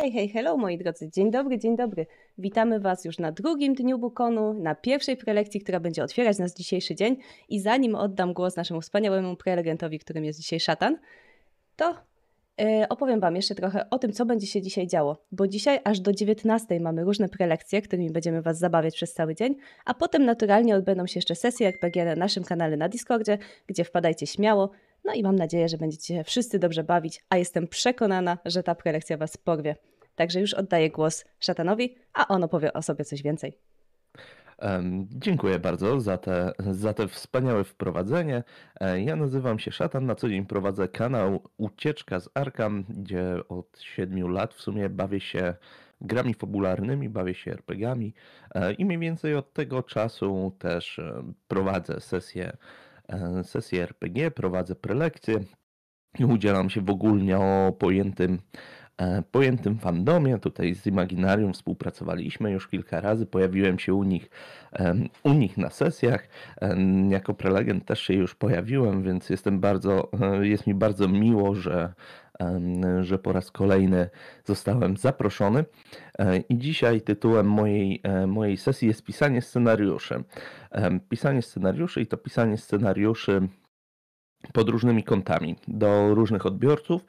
Hej, hej, hello moi drodzy, dzień dobry, dzień dobry. Witamy Was już na drugim dniu Bukonu, na pierwszej prelekcji, która będzie otwierać nas dzisiejszy dzień. I zanim oddam głos naszemu wspaniałemu prelegentowi, którym jest dzisiaj szatan, to yy, opowiem Wam jeszcze trochę o tym, co będzie się dzisiaj działo. Bo dzisiaj aż do 19 mamy różne prelekcje, którymi będziemy Was zabawiać przez cały dzień, a potem naturalnie odbędą się jeszcze sesje RPG na naszym kanale na Discordzie, gdzie wpadajcie śmiało, no i mam nadzieję, że będziecie się wszyscy dobrze bawić, a jestem przekonana, że ta prelekcja Was porwie. Także już oddaję głos szatanowi, a on opowie o sobie coś więcej. Dziękuję bardzo za te, za te wspaniałe wprowadzenie. E, ja nazywam się Szatan, na co dzień prowadzę kanał Ucieczka z Arkam, gdzie od 7 lat w sumie bawię się grami fabularnymi, bawię się RPGami e, i mniej więcej od tego czasu też e, prowadzę sesje E, sesję RPG, prowadzę prelekcje i udzielam się w ogólnie o pojętym, e, pojętym fandomie. Tutaj z Imaginarium współpracowaliśmy już kilka razy, pojawiłem się u nich, u nich na sesjach. Jako prelegent też się już pojawiłem, więc jestem bardzo, e, jest mi bardzo miło, że że po raz kolejny zostałem zaproszony. E, I dzisiaj tytułem mojej, e, mojej sesji jest pisanie scenariuszy. Pisanie scenariuszy i to pisanie scenariuszy pod różnymi kątami do różnych odbiorców,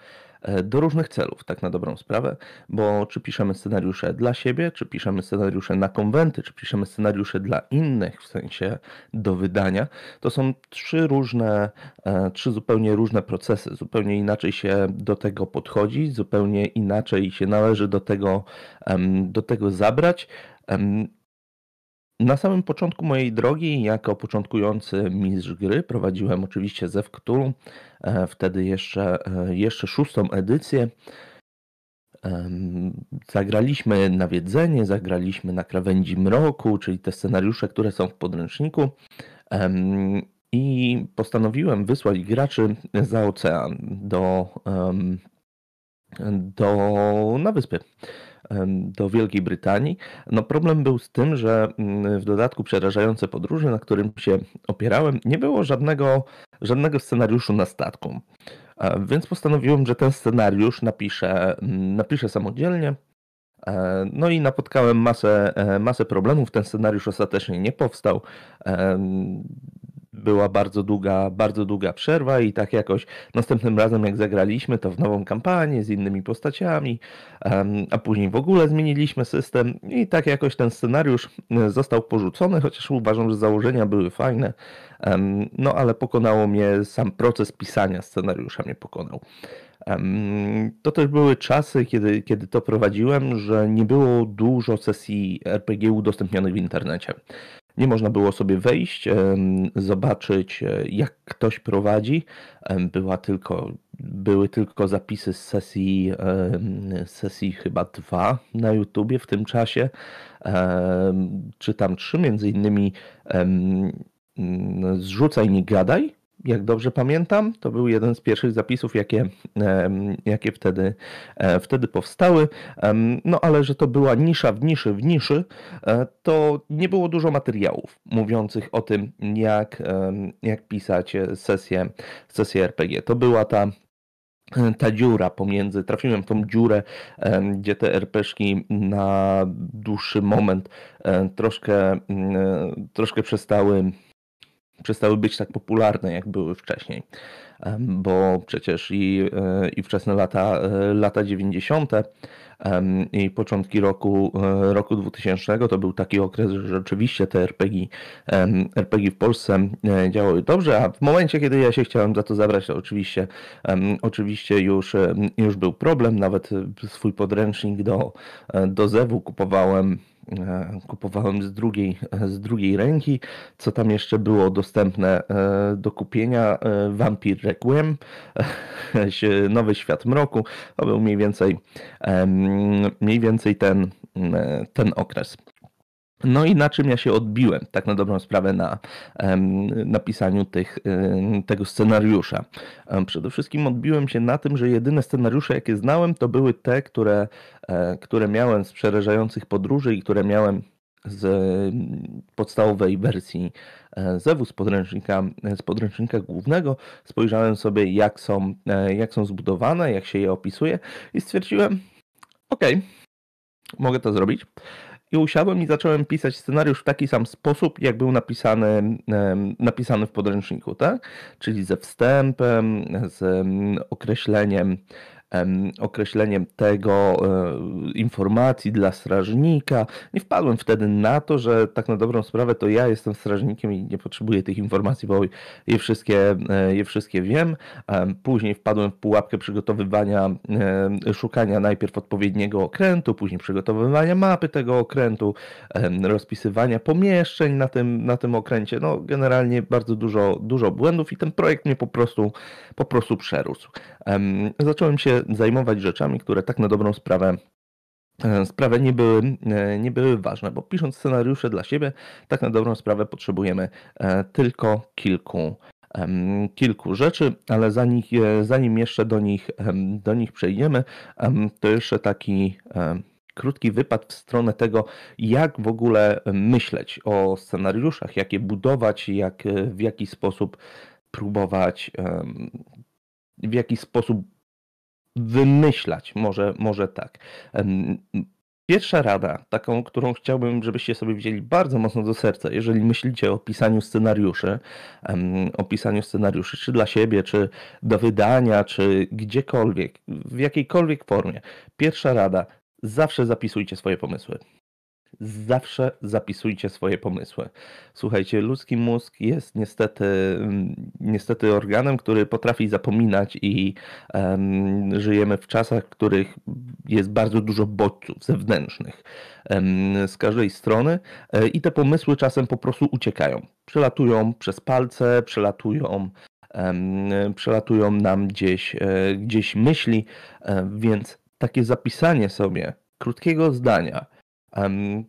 do różnych celów, tak na dobrą sprawę, bo czy piszemy scenariusze dla siebie, czy piszemy scenariusze na konwenty, czy piszemy scenariusze dla innych, w sensie do wydania, to są trzy różne, e, trzy zupełnie różne procesy. Zupełnie inaczej się do tego podchodzi, zupełnie inaczej się należy do tego, do tego zabrać. Na samym początku mojej drogi, jako początkujący mistrz gry, prowadziłem oczywiście Zew Cthulhu, e, wtedy jeszcze, e, jeszcze szóstą edycję. Zagraliśmy nawiedzenie, zagraliśmy na krawędzi mroku, czyli te scenariusze, które są w podręczniku. I postanowiłem wysłać graczy za ocean do, do, na wyspy do Wielkiej Brytanii. No problem był z tym, że mm, w dodatku przerażające podróże, na którym się opierałem, nie było żadnego, żadnego scenariuszu na statku. Więc postanowiłem, że ten scenariusz napiszę, napiszę samodzielnie. E, no i napotkałem masę, e, masę problemów. Ten scenariusz ostatecznie nie powstał była bardzo długa, bardzo długa przerwa i tak jakoś następnym razem jak zagraliśmy to w nową kampanię z innymi postaciami, a później w ogóle zmieniliśmy system i tak jakoś ten scenariusz e, został porzucony, chociaż uważam, że założenia były fajne, no ale pokonało mnie sam proces pisania scenariusza mnie pokonał. To też były czasy, kiedy, kiedy to prowadziłem, że nie było dużo sesji RPG udostępnionych w internecie. Nie można było sobie wejść, zobaczyć e, jak ktoś prowadzi. Była tylko, były tylko zapisy z sesji, sesji chyba dwa na YouTubie w tym czasie, czy tam trzy, między innymi Zrzucaj, nie gadaj, jak dobrze pamiętam, to był jeden z pierwszych zapisów, jakie, jakie wtedy, e, wtedy powstały. No ale że to była nisza w niszy w niszy, e, to nie było dużo materiałów mówiących o tym, jak, jak pisać sesję, sesję RPG. To była ta ta dziura pomiędzy, trafiłem w tą dziurę, gdzie te RPszki na dłuższy moment e, troszkę, troszkę przestały przestały być tak popularne, jak były wcześniej. Bo przecież i, e, i wczesne lata, e, lata 90. i początki roku, e, roku 2000 to był taki okres, że rzeczywiście te RPG, RPG w Polsce działały dobrze, a w momencie, kiedy ja się chciałem za to zabrać, to oczywiście, oczywiście już, już był problem. Nawet swój podręcznik do, do Zewu kupowałem kupowałem z drugiej, z drugiej ręki. Co tam jeszcze było dostępne e, do kupienia? E, Vampir Requiem, Nowy Świat Mroku. To był mniej więcej, mniej więcej ten, ten okres. No i na czym ja się odbiłem, tak na dobrą sprawę, na napisaniu tego scenariusza. Przede wszystkim odbiłem się na tym, że jedyne scenariusze, jakie znałem, to były te, które, e, które miałem z przerażających podróży i które miałem z podstawowej wersji e, Zewu, z podręcznika, z podręcznika głównego. Spojrzałem sobie, jak są, e, jak są zbudowane, jak się je opisuje i stwierdziłem, okay, mogę to zrobić. I usiadłem i zacząłem pisać scenariusz w taki sam sposób, jak był napisany, napisany w podręczniku, tak? Czyli ze wstępem, z określeniem określeniem tego, e, informacji dla strażnika. Nie wpadłem wtedy na to, że tak na dobrą sprawę to ja jestem strażnikiem i nie potrzebuję tych informacji, bo je wszystkie, e, je wszystkie wiem. Później wpadłem w pułapkę przygotowywania, szukania najpierw odpowiedniego okrętu, później przygotowywania mapy tego okrętu, rozpisywania pomieszczeń na tym, na tym okręcie. No, generalnie bardzo dużo, dużo błędów i ten projekt mnie po prostu, po prostu przerósł. Zacząłem się zajmować rzeczami, które tak na dobrą sprawę e, sprawę nie były, e, nie były ważne, bo pisząc scenariusze dla siebie, tak na dobrą sprawę potrzebujemy e, tylko kilku, kilku rzeczy, ale zanim, zanim jeszcze do nich, do nich przejdziemy, to jeszcze taki krótki wypad w stronę tego, jak w ogóle myśleć o scenariuszach, jak je budować, jak, w jaki sposób próbować w jaki sposób wymyślać, może, może tak. Pierwsza rada, taką, którą chciałbym, żebyście sobie wzięli bardzo mocno do serca, jeżeli myślicie o pisaniu scenariuszy, o pisaniu scenariuszy, czy dla siebie, czy do wydania, czy gdziekolwiek, w jakiejkolwiek formie. Pierwsza rada, zawsze zapisujcie swoje pomysły zawsze zapisujcie swoje pomysły. Słuchajcie, ludzki mózg jest niestety, niestety organem, który potrafi zapominać i um, żyjemy w czasach, w których jest bardzo dużo bodźców zewnętrznych um, z każdej strony e, i te pomysły czasem po prostu uciekają. Przelatują przez palce, przelatują przelatują nam gdzieś, e, gdzieś myśli, e, więc takie zapisanie sobie krótkiego zdania,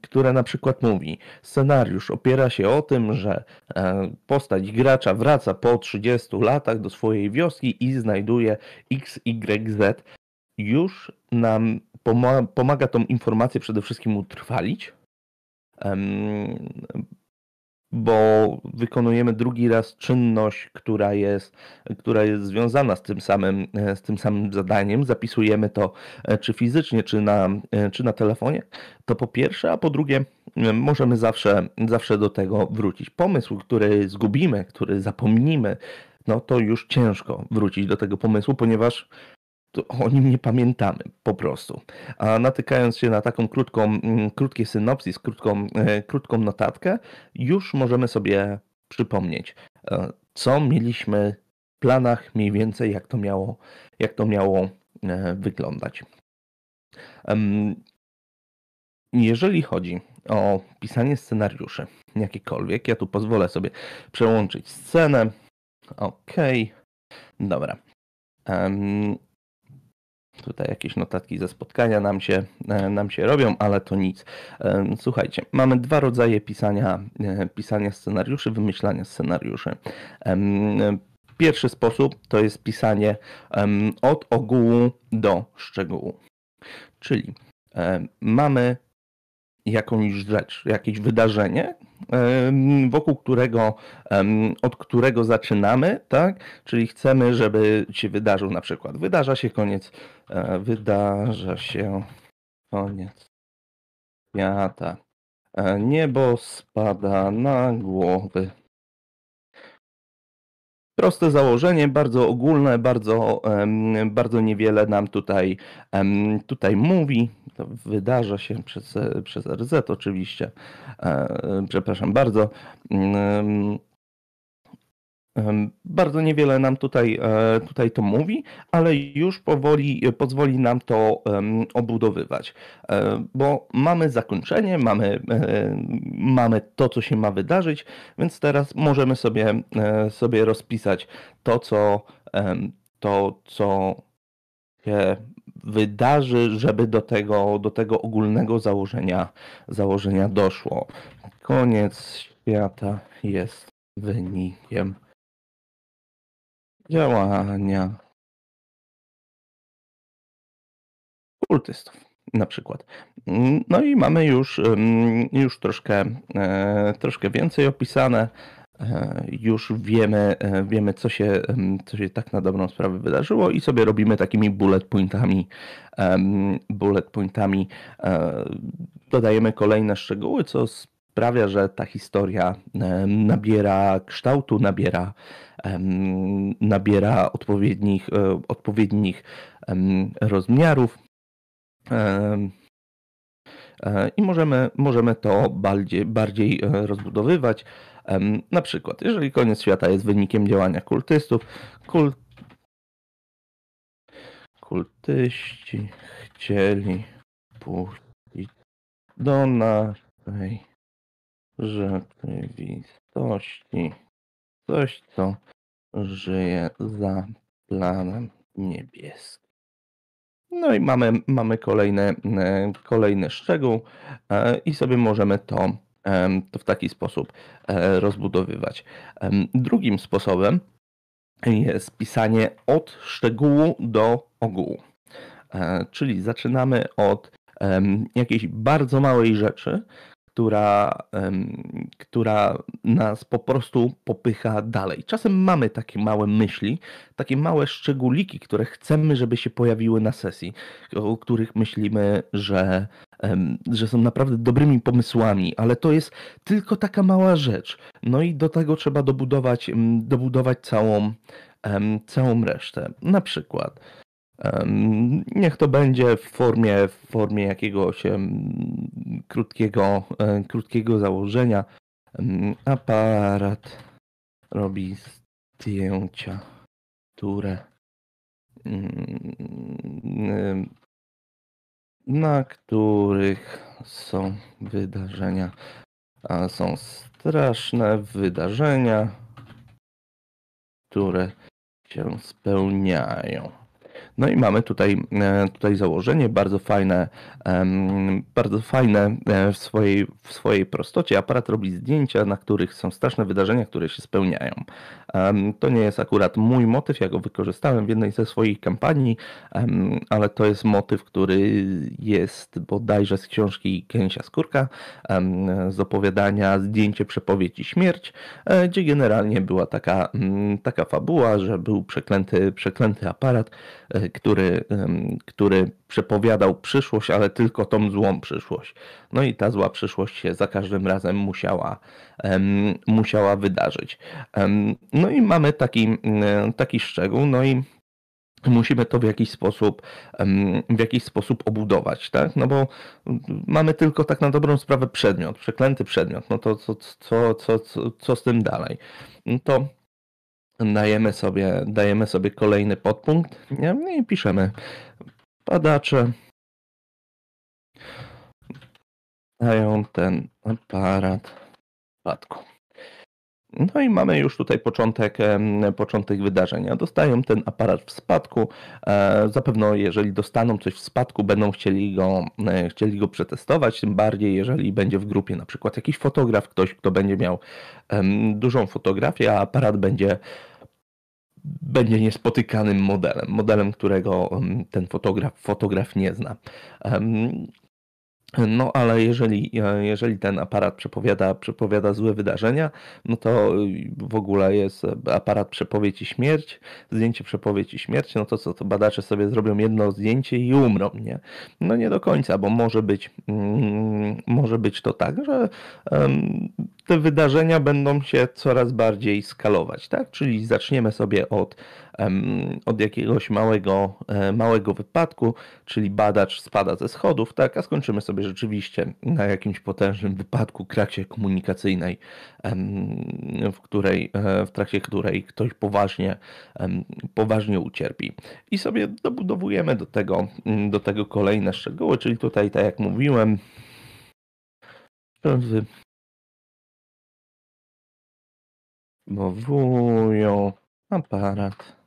które na przykład mówi, scenariusz opiera się o tym, że e, postać gracza wraca po 30 latach do swojej wioski i znajduje XYZ, już nam pomaga tą informację przede wszystkim utrwalić bo wykonujemy drugi raz czynność, która jest, która jest związana z tym, samym, z tym samym zadaniem, zapisujemy to e, czy fizycznie, czy na, e, czy na telefonie, to po pierwsze, a po drugie możemy zawsze, zawsze do tego wrócić. Pomysł, który zgubimy, który zapomnimy, no to już ciężko wrócić do tego pomysłu, ponieważ o nim nie pamiętamy po prostu. A natykając się na taką krótką, mm, krótkie synopsis, krótką, e, krótką notatkę, już możemy sobie przypomnieć, e, co mieliśmy w planach, mniej więcej jak to miało, jak to miało e, wyglądać. Jeżeli chodzi o pisanie scenariuszy, jakiekolwiek, ja tu pozwolę sobie przełączyć scenę. OK, dobra. Tutaj jakieś notatki ze spotkania nam się, e, nam się robią, ale to nic. E, słuchajcie, mamy dwa rodzaje pisania, e, pisania scenariuszy, wymyślania scenariuszy. Pierwszy sposób to jest pisanie od ogółu do szczegółu. Czyli mamy jakąś rzecz, jakieś wydarzenie, wokół którego, od którego zaczynamy, tak? Czyli chcemy, żeby się wydarzył na przykład, wydarza się koniec, wydarza się koniec świata. E, niebo spada na głowy Proste założenie, bardzo ogólne, bardzo, bardzo niewiele nam tutaj, tutaj mówi. To wydarza się przez, przez RZ oczywiście. E, przepraszam bardzo. Bardzo niewiele nam tutaj, e, tutaj to mówi, ale już powoli pozwoli nam to obudowywać, e, bo mamy zakończenie, mamy, e, mamy to, co się ma wydarzyć, więc teraz możemy sobie, sobie rozpisać to, co, to, co się wydarzy, żeby do tego, do tego ogólnego założenia, założenia doszło. Koniec świata jest wynikiem działania kultystów na przykład. No i mamy już, już troszkę, e, troszkę więcej opisane. już wiemy, wiemy co, się, co się tak na dobrą sprawę wydarzyło i sobie robimy takimi bullet pointami, bullet pointami dodajemy kolejne szczegóły, co sprawia, że ta historia nabiera kształtu, nabiera, nabiera odpowiednich, e, odpowiednich rozmiarów. E, I możemy, możemy to bardziej, bardziej e, rozbudowywać. Na przykład, jeżeli koniec świata jest wynikiem działania kultystów, kult... kultyści chcieli puścić do naszej rzeczywistości coś, co żyje za planem niebieskim. No i mamy, mamy kolejny, e, kolejny szczegół e, i sobie możemy to, e, to w taki sposób rozbudowywać. Drugim sposobem jest pisanie od szczegółu do ogółu. Czyli zaczynamy od jakiejś bardzo małej rzeczy, która, która nas po prostu popycha dalej. Czasem mamy takie małe myśli, takie małe szczególiki, które chcemy, żeby się pojawiły na sesji, o których myślimy, że, że są naprawdę dobrymi pomysłami, ale to jest tylko taka mała rzecz. No i do tego trzeba dobudować, dobudować całą, całą resztę. Na przykład Niech to będzie w formie, w formie jakiegoś krótkiego, krótkiego założenia. Aparat robi zdjęcia, które mm, na których są wydarzenia, a są straszne wydarzenia, które się spełniają. No i mamy tutaj, e, tutaj założenie bardzo fajne, bardzo fajne e, w swojej, w swojej prostocie. Aparat robi zdjęcia, na których są straszne wydarzenia, które się spełniają. To nie jest akurat mój motyw, ja go wykorzystałem w jednej ze swoich kampanii, ale to jest motyw, który jest bodajże z książki Kęsia Skórka, z opowiadania Zdjęcie, przepowiedź i śmierć, e, gdzie generalnie była taka, mm, taka fabuła, że był przeklęty, przeklęty aparat, który, który przepowiadał przyszłość, ale tylko tą złą przyszłość. No i ta zła przyszłość się za każdym razem musiała, musiała wydarzyć. No i mamy taki, taki szczegół, no i musimy to w jakiś sposób, w jakiś sposób obudować, tak? No bo mamy tylko tak na dobrą sprawę przedmiot, przeklęty przedmiot, no to co, co, co, co, co z tym dalej? To dajemy sobie, dajemy sobie kolejny podpunkt nie? No i piszemy badacze dają ten aparat w spadku. No i mamy już tutaj początek, początek wydarzenia. Dostają ten aparat w spadku. E, zapewne jeżeli dostaną coś w spadku, będą chcieli go, e, chcieli go przetestować, tym bardziej jeżeli będzie w grupie na przykład jakiś fotograf, ktoś, kto będzie miał dużą fotografię, a aparat będzie będzie niespotykanym modelem, modelem, którego ten fotograf, fotograf nie zna. No ale jeżeli, jeżeli ten aparat przepowiada, przepowiada złe wydarzenia, no to w ogóle jest aparat przepowiedź i śmierć, zdjęcie przepowiedź i śmierć, no to co, to badacze sobie zrobią jedno zdjęcie i umrą, nie? No nie do końca, bo może być, mm, może być to tak, że um, te wydarzenia będą się coraz bardziej skalować, tak? Czyli zaczniemy sobie od od jakiegoś małego, e, małego wypadku, czyli badacz spada ze schodów, tak, a skończymy sobie rzeczywiście na jakimś potężnym wypadku, kraksie komunikacyjnej, w której, e, w trakcie której ktoś poważnie, poważnie ucierpi. I sobie dobudowujemy do tego, do tego kolejne szczegóły, czyli tutaj, tak jak mówiłem, Mowują aparat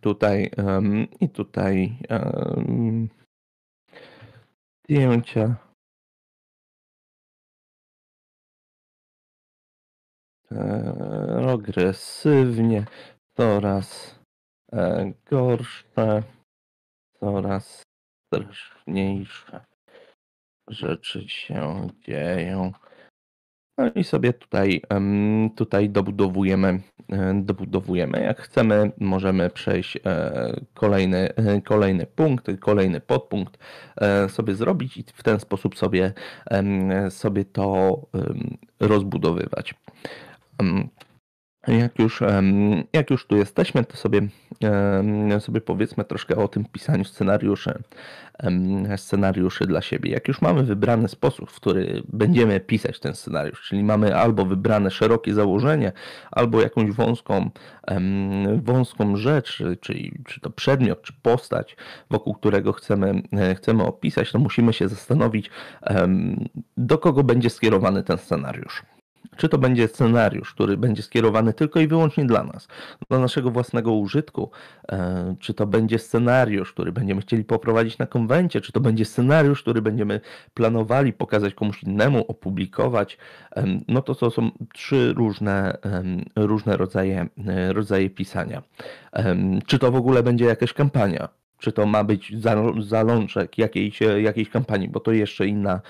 tutaj, um, i tutaj um, zdjęcia. Progresywnie, coraz e, gorsze, coraz straszniejsze rzeczy się dzieją. No i sobie tutaj, tutaj dobudowujemy, e, dobudowujemy. Jak chcemy, możemy przejść e, kolejny, e, kolejny punkt, kolejny podpunkt sobie zrobić i w ten sposób sobie, sobie to rozbudowywać. Jak już, jak już tu jesteśmy, to sobie, sobie powiedzmy troszkę o tym pisaniu scenariuszy, scenariuszy dla siebie. Jak już mamy wybrany sposób, w który będziemy pisać ten scenariusz, czyli mamy albo wybrane szerokie założenie, albo jakąś wąską, wąską rzecz, czyli czy to przedmiot, czy postać, wokół którego chcemy, e, chcemy opisać, to musimy się zastanowić, do kogo będzie skierowany ten scenariusz. Czy to będzie scenariusz, który będzie skierowany tylko i wyłącznie dla nas, dla naszego własnego użytku, e, czy to będzie scenariusz, który będziemy chcieli poprowadzić na konwencie, czy to będzie scenariusz, który będziemy planowali pokazać komuś innemu, opublikować, no to to są trzy różne, różne rodzaje, e, rodzaje pisania. Czy to w ogóle będzie jakaś kampania? Czy to ma być zalążek jakiejś, jakiejś kampanii, bo to jeszcze inna,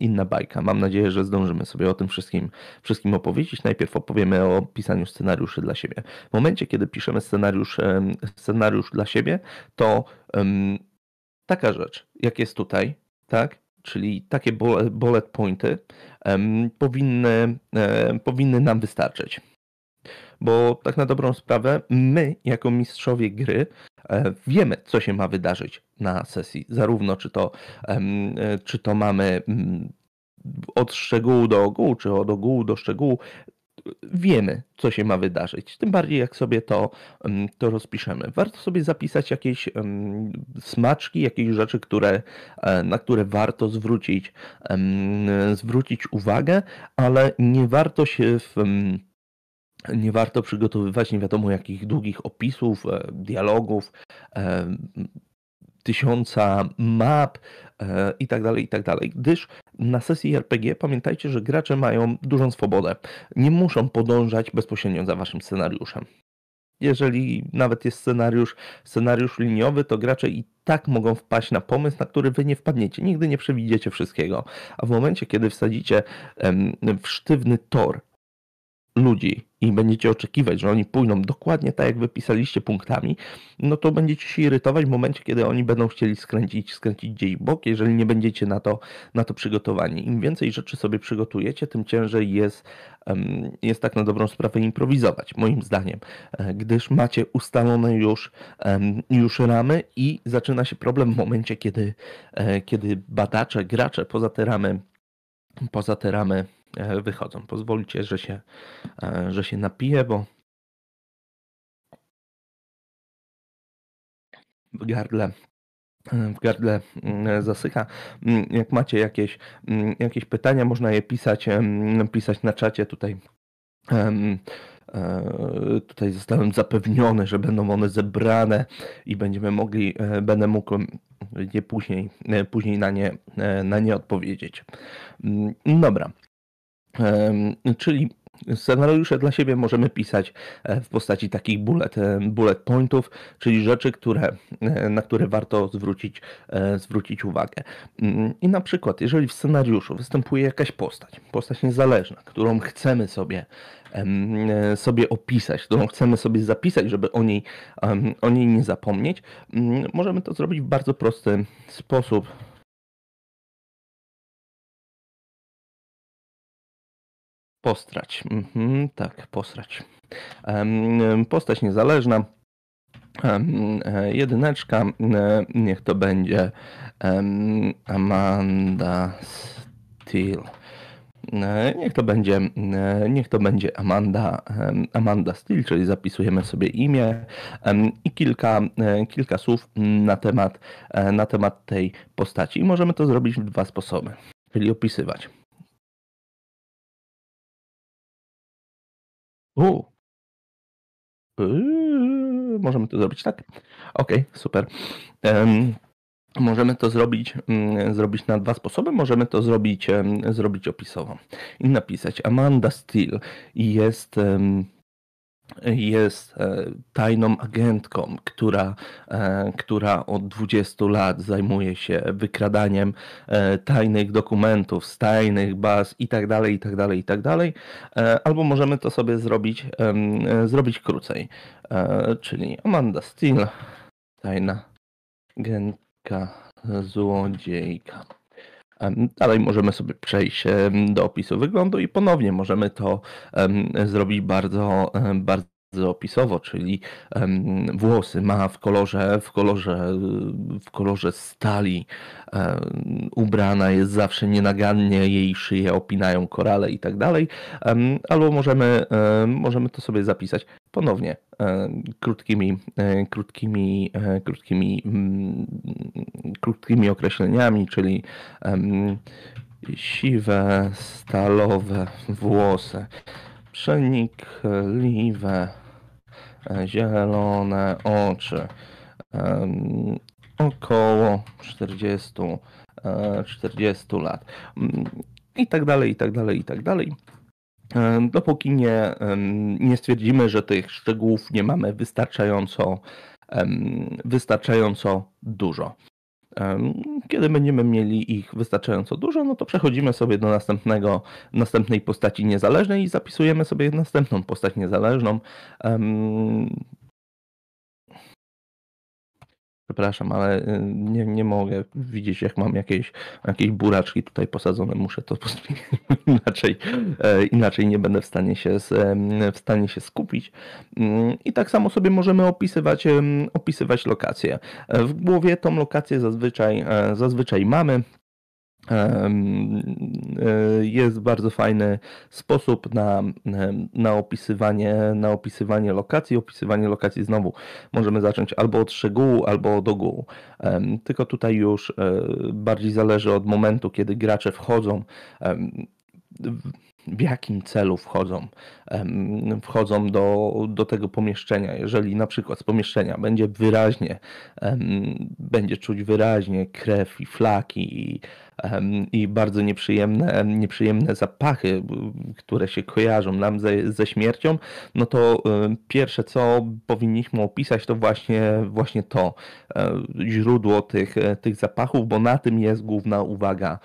inna bajka. Mam nadzieję, że zdążymy sobie o tym wszystkim, wszystkim opowiedzieć. Najpierw opowiemy o pisaniu scenariuszy dla siebie. W momencie, kiedy piszemy scenariusz, scenariusz dla siebie, to um, taka rzecz, jak jest tutaj, tak? Czyli takie bullet pointy um, powinny, um, powinny nam wystarczyć bo tak na dobrą sprawę my, jako mistrzowie gry, e, wiemy, co się ma wydarzyć na sesji. Zarówno czy to, e, czy to mamy mm, od szczegółu do ogółu, czy od ogółu do szczegółu, wiemy, co się ma wydarzyć. Tym bardziej, jak sobie to, to rozpiszemy. Warto sobie zapisać jakieś smaczki, jakieś rzeczy, które, e, na które warto zwrócić, zwrócić uwagę, ale nie warto się w nie warto przygotowywać nie wiadomo jakich długich opisów, e, dialogów, e, tysiąca map e, i tak dalej, i tak dalej, gdyż na sesji RPG pamiętajcie, że gracze mają dużą swobodę. Nie muszą podążać bezpośrednio za waszym scenariuszem. Jeżeli nawet jest scenariusz, scenariusz liniowy, to gracze i tak mogą wpaść na pomysł, na który wy nie wpadniecie. Nigdy nie przewidziecie wszystkiego. A w momencie, kiedy wsadzicie w sztywny tor ludzi i będziecie oczekiwać, że oni pójdą dokładnie tak, jak wypisaliście punktami, no to będziecie się irytować w momencie, kiedy oni będą chcieli skręcić, skręcić gdzieś bok, jeżeli nie będziecie na to, na to przygotowani. Im więcej rzeczy sobie przygotujecie, tym ciężej jest, jest tak na dobrą sprawę improwizować, moim zdaniem, e, gdyż macie ustalone już, już ramy i zaczyna się problem w momencie, kiedy, e, kiedy badacze, gracze poza te ramy poza te ramy wychodzą. Pozwólcie, że się, e, że się napiję, bo w gardle e, w gardle mm, zasycha. Mm, jak macie jakieś, mm, jakieś pytania, można je pisać, pisać na czacie tutaj. Tutaj zostałem zapewniony, że będą one zebrane i będziemy mogli, będę mógł nie później, później na, nie, na nie odpowiedzieć. Dobra. Czyli scenariusze dla siebie możemy pisać e, w postaci takich bullet, e, bullet pointów, czyli rzeczy, które, e, na które warto zwrócić, zwrócić uwagę. Mm, I na przykład, jeżeli w scenariuszu występuje jakaś postać, postać niezależna, którą chcemy sobie, sobie opisać, którą chcemy sobie zapisać, żeby o niej, o niej nie zapomnieć, mm, możemy to zrobić w bardzo prosty sposób. Postrać. Mhm, tak, postrać. Postać niezależna. E, jedyneczka. E, niech to będzie Amanda Steele. E, niech to będzie, niech to będzie Amanda, Amanda Steele, czyli zapisujemy sobie imię i kilka, kilka słów na temat, na temat tej postaci. I możemy to zrobić w dwa sposoby, czyli opisywać. U. Yy, możemy to zrobić tak? Okej, super. możemy to zrobić, mm, zrobić na dwa sposoby. Możemy to zrobić, zrobić opisowo i napisać Amanda Steele jest jest e, tajną agentką, która, e, która od 20 lat zajmuje się wykradaniem e, tajnych dokumentów z tajnych baz i tak dalej, i tak dalej, i tak dalej. Albo możemy to sobie zrobić, zrobić krócej. Czyli Amanda Steele, tajna agentka, złodziejka. Dalej możemy sobie przejść do opisu wyglądu i ponownie możemy to zrobić bardzo, bardzo opisowo, czyli włosy ma w kolorze, w kolorze, w kolorze stali, ubrana jest zawsze nienagannie, jej szyję opinają korale i tak dalej, albo możemy, możemy to sobie zapisać ponownie krótkimi, krótkimi, krótkimi, mm, krótkimi określeniami, czyli siwe, stalowe włosy, przenikliwe, zielone oczy, około 40, 40 lat i tak dalej, i tak dalej, i tak dalej. Dopóki nie, nie stwierdzimy, że tych szczegółów nie mamy wystarczająco, wystarczająco dużo. Kiedy będziemy mieli ich wystarczająco dużo, no to przechodzimy sobie do następnego, następnej postaci niezależnej i zapisujemy sobie następną postać niezależną. Przepraszam, ale y, nie, nie mogę widzieć, jak mam jakieś, jakieś buraczki tutaj posadzone. Muszę to inaczej, e, inaczej nie będę w stanie, się, w stanie się skupić. Mm, I tak samo sobie możemy opisywać, opisywać lokacje. E, w głowie tą lokację zazwyczaj, e, zazwyczaj mamy. E, jest bardzo fajny sposób na, na, opisywanie, na opisywanie lokacji. Opisywanie lokacji znowu możemy zacząć albo od szczegółu, albo od ogółu. Tylko tutaj już e, bardziej zależy od momentu, kiedy gracze wchodzą w jakim celu wchodzą, wchodzą do, do tego pomieszczenia. Jeżeli na przykład z pomieszczenia będzie wyraźnie, będzie czuć wyraźnie krew i flaki i i bardzo nieprzyjemne, nieprzyjemne zapachy, które się kojarzą nam ze, ze śmiercią, no to pierwsze co powinniśmy opisać to właśnie, właśnie to źródło tych, tych zapachów, bo na tym jest główna uwaga,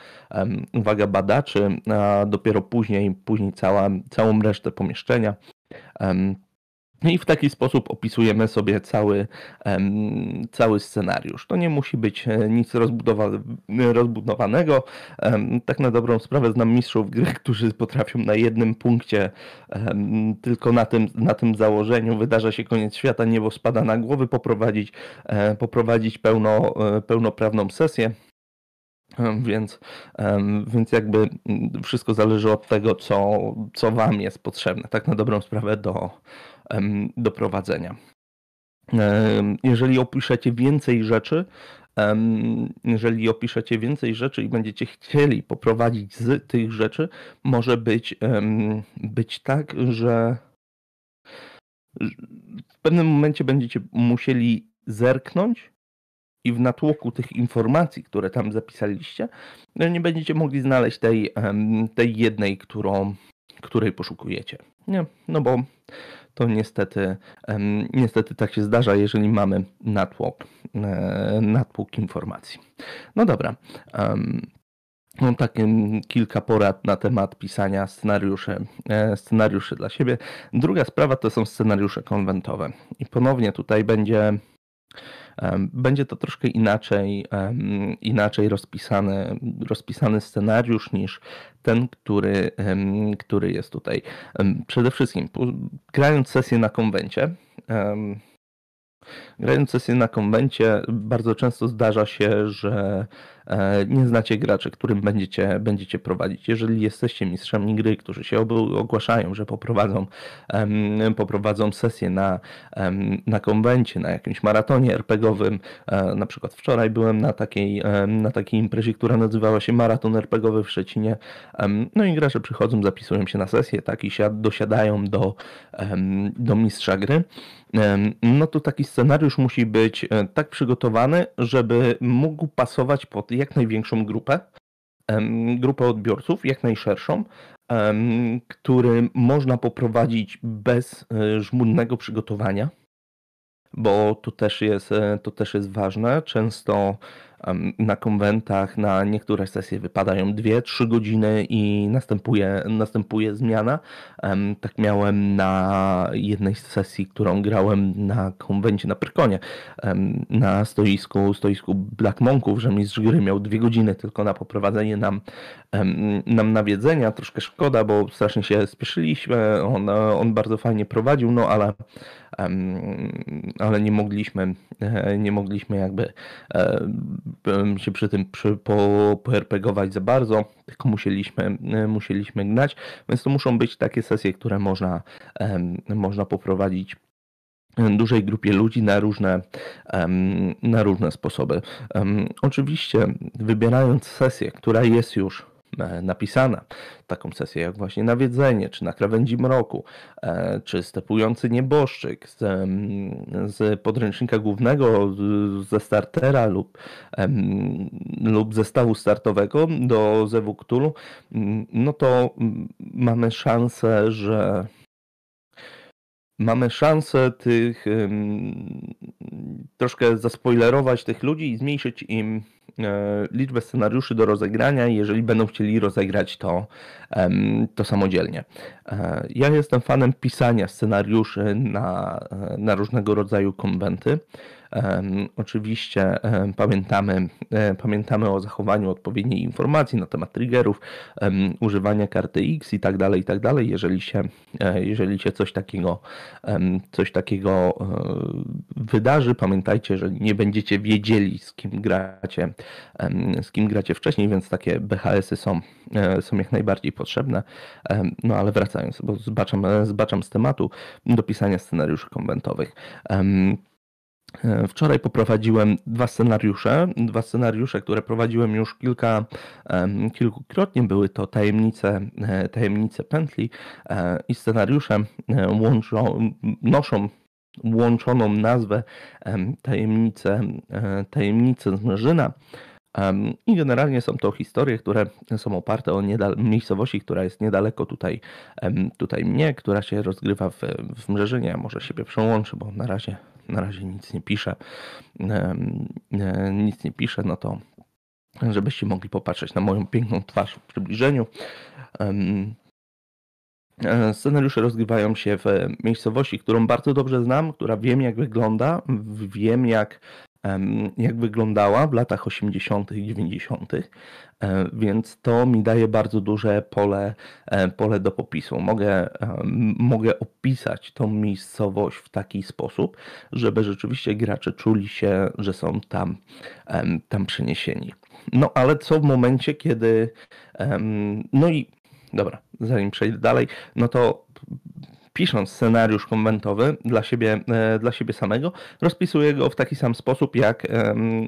uwaga badaczy, a dopiero później, później cała, całą resztę pomieszczenia. I w taki sposób opisujemy sobie cały, cały scenariusz. To nie musi być e, nic rozbudowa rozbudowanego. Tak na dobrą sprawę znam mistrzów gry, którzy potrafią na jednym punkcie, tylko na tym, na tym założeniu wydarza się koniec świata, niebo spada na głowy, poprowadzić, e, poprowadzić pełno, e, pełnoprawną sesję. Więc, więc jakby wszystko zależy od tego, co, co Wam jest potrzebne, tak na dobrą sprawę do, do prowadzenia. Jeżeli opiszecie więcej rzeczy, jeżeli opiszecie więcej rzeczy i będziecie chcieli poprowadzić z tych rzeczy, może być, być tak, że w pewnym momencie będziecie musieli zerknąć i w natłoku tych informacji, które tam zapisaliście, no nie będziecie mogli znaleźć tej, tej jednej, którą, której poszukujecie. Nie, no bo to niestety, niestety tak się zdarza, jeżeli mamy natłok, e, natłok informacji. No dobra. Mam takie kilka porad na temat pisania scenariuszy, e, scenariuszy dla siebie. Druga sprawa to są scenariusze konwentowe. I ponownie tutaj będzie będzie to troszkę inaczej, inaczej rozpisany, rozpisany scenariusz niż ten, który, który jest tutaj. Przede wszystkim, grając sesję na konwencie, grając sesję na konwencie, bardzo często zdarza się, że nie znacie graczy, którym będziecie, będziecie prowadzić. Jeżeli jesteście mistrzami gry, którzy się ogłaszają, że poprowadzą, poprowadzą sesję na, na konwencie, na jakimś maratonie RPGowym, e, na przykład wczoraj byłem na takiej, na takiej imprezie, która nazywała się Maraton RPGowy w Szczecinie, no i gracze przychodzą, zapisują się na sesję, tak, i dosiadają do, do mistrza gry, no to taki scenariusz musi być e, tak przygotowany, żeby mógł pasować pod jak największą grupę, grupę odbiorców, jak najszerszą, który można poprowadzić bez żmudnego przygotowania bo to też jest, e, to też jest ważne. Często na konwentach na niektóre sesje wypadają 2-3 godziny i następuje, następuje zmiana. Tak miałem na jednej z sesji, którą grałem na konwencie na Pyrkonie, na stoisku, stoisku Black Monków, że mistrz gry miał dwie godziny tylko na poprowadzenie nam, nam nawiedzenia. Troszkę szkoda, bo strasznie się spieszyliśmy. On, on bardzo fajnie prowadził, no ale ale nie mogliśmy, e, nie mogliśmy jakby się przy tym przy, po, poRPGować za bardzo, tylko musieliśmy, musieliśmy gnać, więc to muszą być takie sesje, które można, można poprowadzić dużej grupie ludzi na różne, na różne sposoby. Oczywiście wybierając sesję, która jest już napisana. Taką sesję jak właśnie Nawiedzenie, czy Na krawędzi mroku, e, czy Stepujący nieboszczyk z, z podręcznika głównego, ze startera lub, lub zestawu startowego do Zewu Cthulhu, no to mamy szansę, że mamy szansę tych troszkę zaspoilerować tych ludzi i zmniejszyć im E, liczbę scenariuszy do rozegrania, jeżeli będą chcieli rozegrać to, to samodzielnie. E, ja jestem fanem pisania scenariuszy na, e, na różnego rodzaju konwenty. Oczywiście pamiętamy, e, pamiętamy o zachowaniu odpowiedniej informacji na temat triggerów, używania karty X i tak dalej, i tak dalej. Jeżeli się, e, jeżeli się coś takiego, coś takiego e, wydarzy, pamiętajcie, że nie będziecie wiedzieli z kim gracie, z kim gracie wcześniej, więc takie BHS-y są, są jak najbardziej potrzebne. No ale wracając, bo zbaczam, zbaczam z tematu do pisania scenariuszy konwentowych. E, wczoraj poprowadziłem dwa scenariusze, dwa scenariusze, które prowadziłem już kilka, kilkukrotnie. Były to tajemnice, e, tajemnice pętli e, i scenariusze łączą, noszą łączoną nazwę tajemnice, tajemnice z Mrzyna. I generalnie są to historie, które są oparte o miejscowości, która jest niedaleko tutaj, tutaj mnie, która się rozgrywa w, w Mrzeżynie. Może siebie przełączy, bo na razie na razie nic nie piszę, nic nie piszę, no to żebyście mogli popatrzeć na moją piękną twarz w przybliżeniu. E, scenariusze rozgrywają się w miejscowości, którą bardzo dobrze znam, która wiem jak wygląda, wiem jak jak wyglądała w latach 80. i 90., e, więc to mi daje bardzo duże pole, pole do popisu. Mogę, mogę opisać tą miejscowość w taki sposób, żeby rzeczywiście gracze czuli się, że są tam, tam przeniesieni. No ale co w momencie, kiedy. No i dobra, zanim przejdę dalej, no to pisząc scenariusz konwentowy dla siebie, e, dla siebie samego, rozpisuję go w taki sam sposób, jak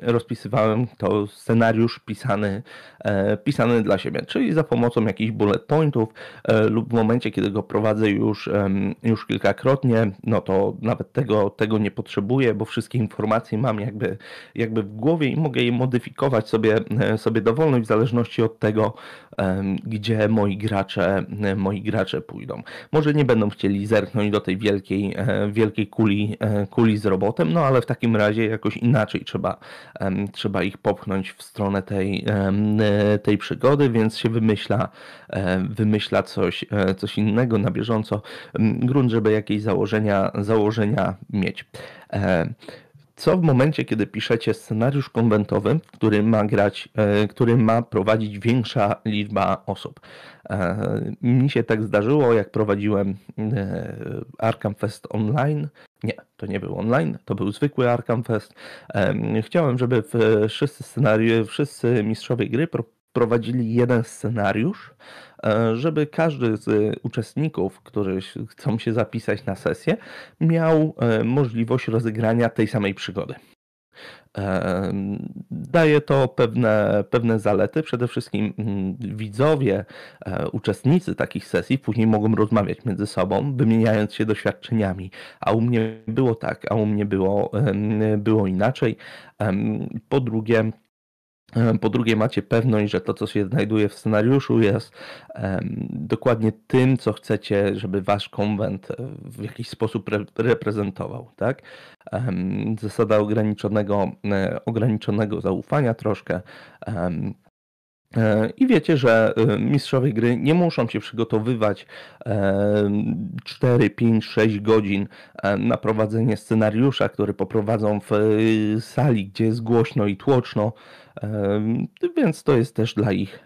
rozpisywałem to scenariusz pisany, e, pisany dla siebie, czyli za pomocą jakichś bullet pointów e, lub w momencie, kiedy go prowadzę już, już kilkakrotnie, no to nawet tego, tego nie potrzebuję, bo wszystkie informacje mam jakby, jakby w głowie i mogę je modyfikować sobie, sobie dowolność w zależności od tego, gdzie moi gracze, moi gracze pójdą. Może nie będą chcieli chcieli zerknąć do tej wielkiej, e, wielkiej kuli, e, kuli z robotem, no ale w takim razie jakoś inaczej trzeba, trzeba ich popchnąć w stronę tej, e, tej przygody, więc się wymyśla, wymyśla coś, coś innego na bieżąco, grunt, żeby jakieś założenia, założenia mieć co w momencie, kiedy piszecie scenariusz konwentowy, który ma grać, e, który ma prowadzić większa liczba osób. E, mi się tak zdarzyło, jak prowadziłem e, Arkham Fest online. Nie, to nie był online, to był zwykły Arkham Fest. Chciałem, żeby wszyscy scenariusze, wszyscy mistrzowie gry prowadzili jeden scenariusz, żeby każdy z uczestników, którzy chcą się zapisać na sesję, miał e, możliwość rozegrania tej samej przygody. E, daje to pewne, pewne zalety. Przede wszystkim mm, widzowie, uczestnicy takich sesji później mogą rozmawiać między sobą, wymieniając się doświadczeniami. A u mnie było tak, a u mnie było, było inaczej. Po drugie, Po drugie, macie pewność, że to, co się znajduje w scenariuszu, jest dokładnie tym, co chcecie, żeby wasz konwent w jakiś sposób re reprezentował. Tak? Zasada ograniczonego, ograniczonego zaufania troszkę. Um, i wiecie, że mistrzowie gry nie muszą się przygotowywać 4, 5, 6 godzin na prowadzenie scenariusza, który poprowadzą w sali, gdzie jest głośno i tłoczno więc to jest też dla ich,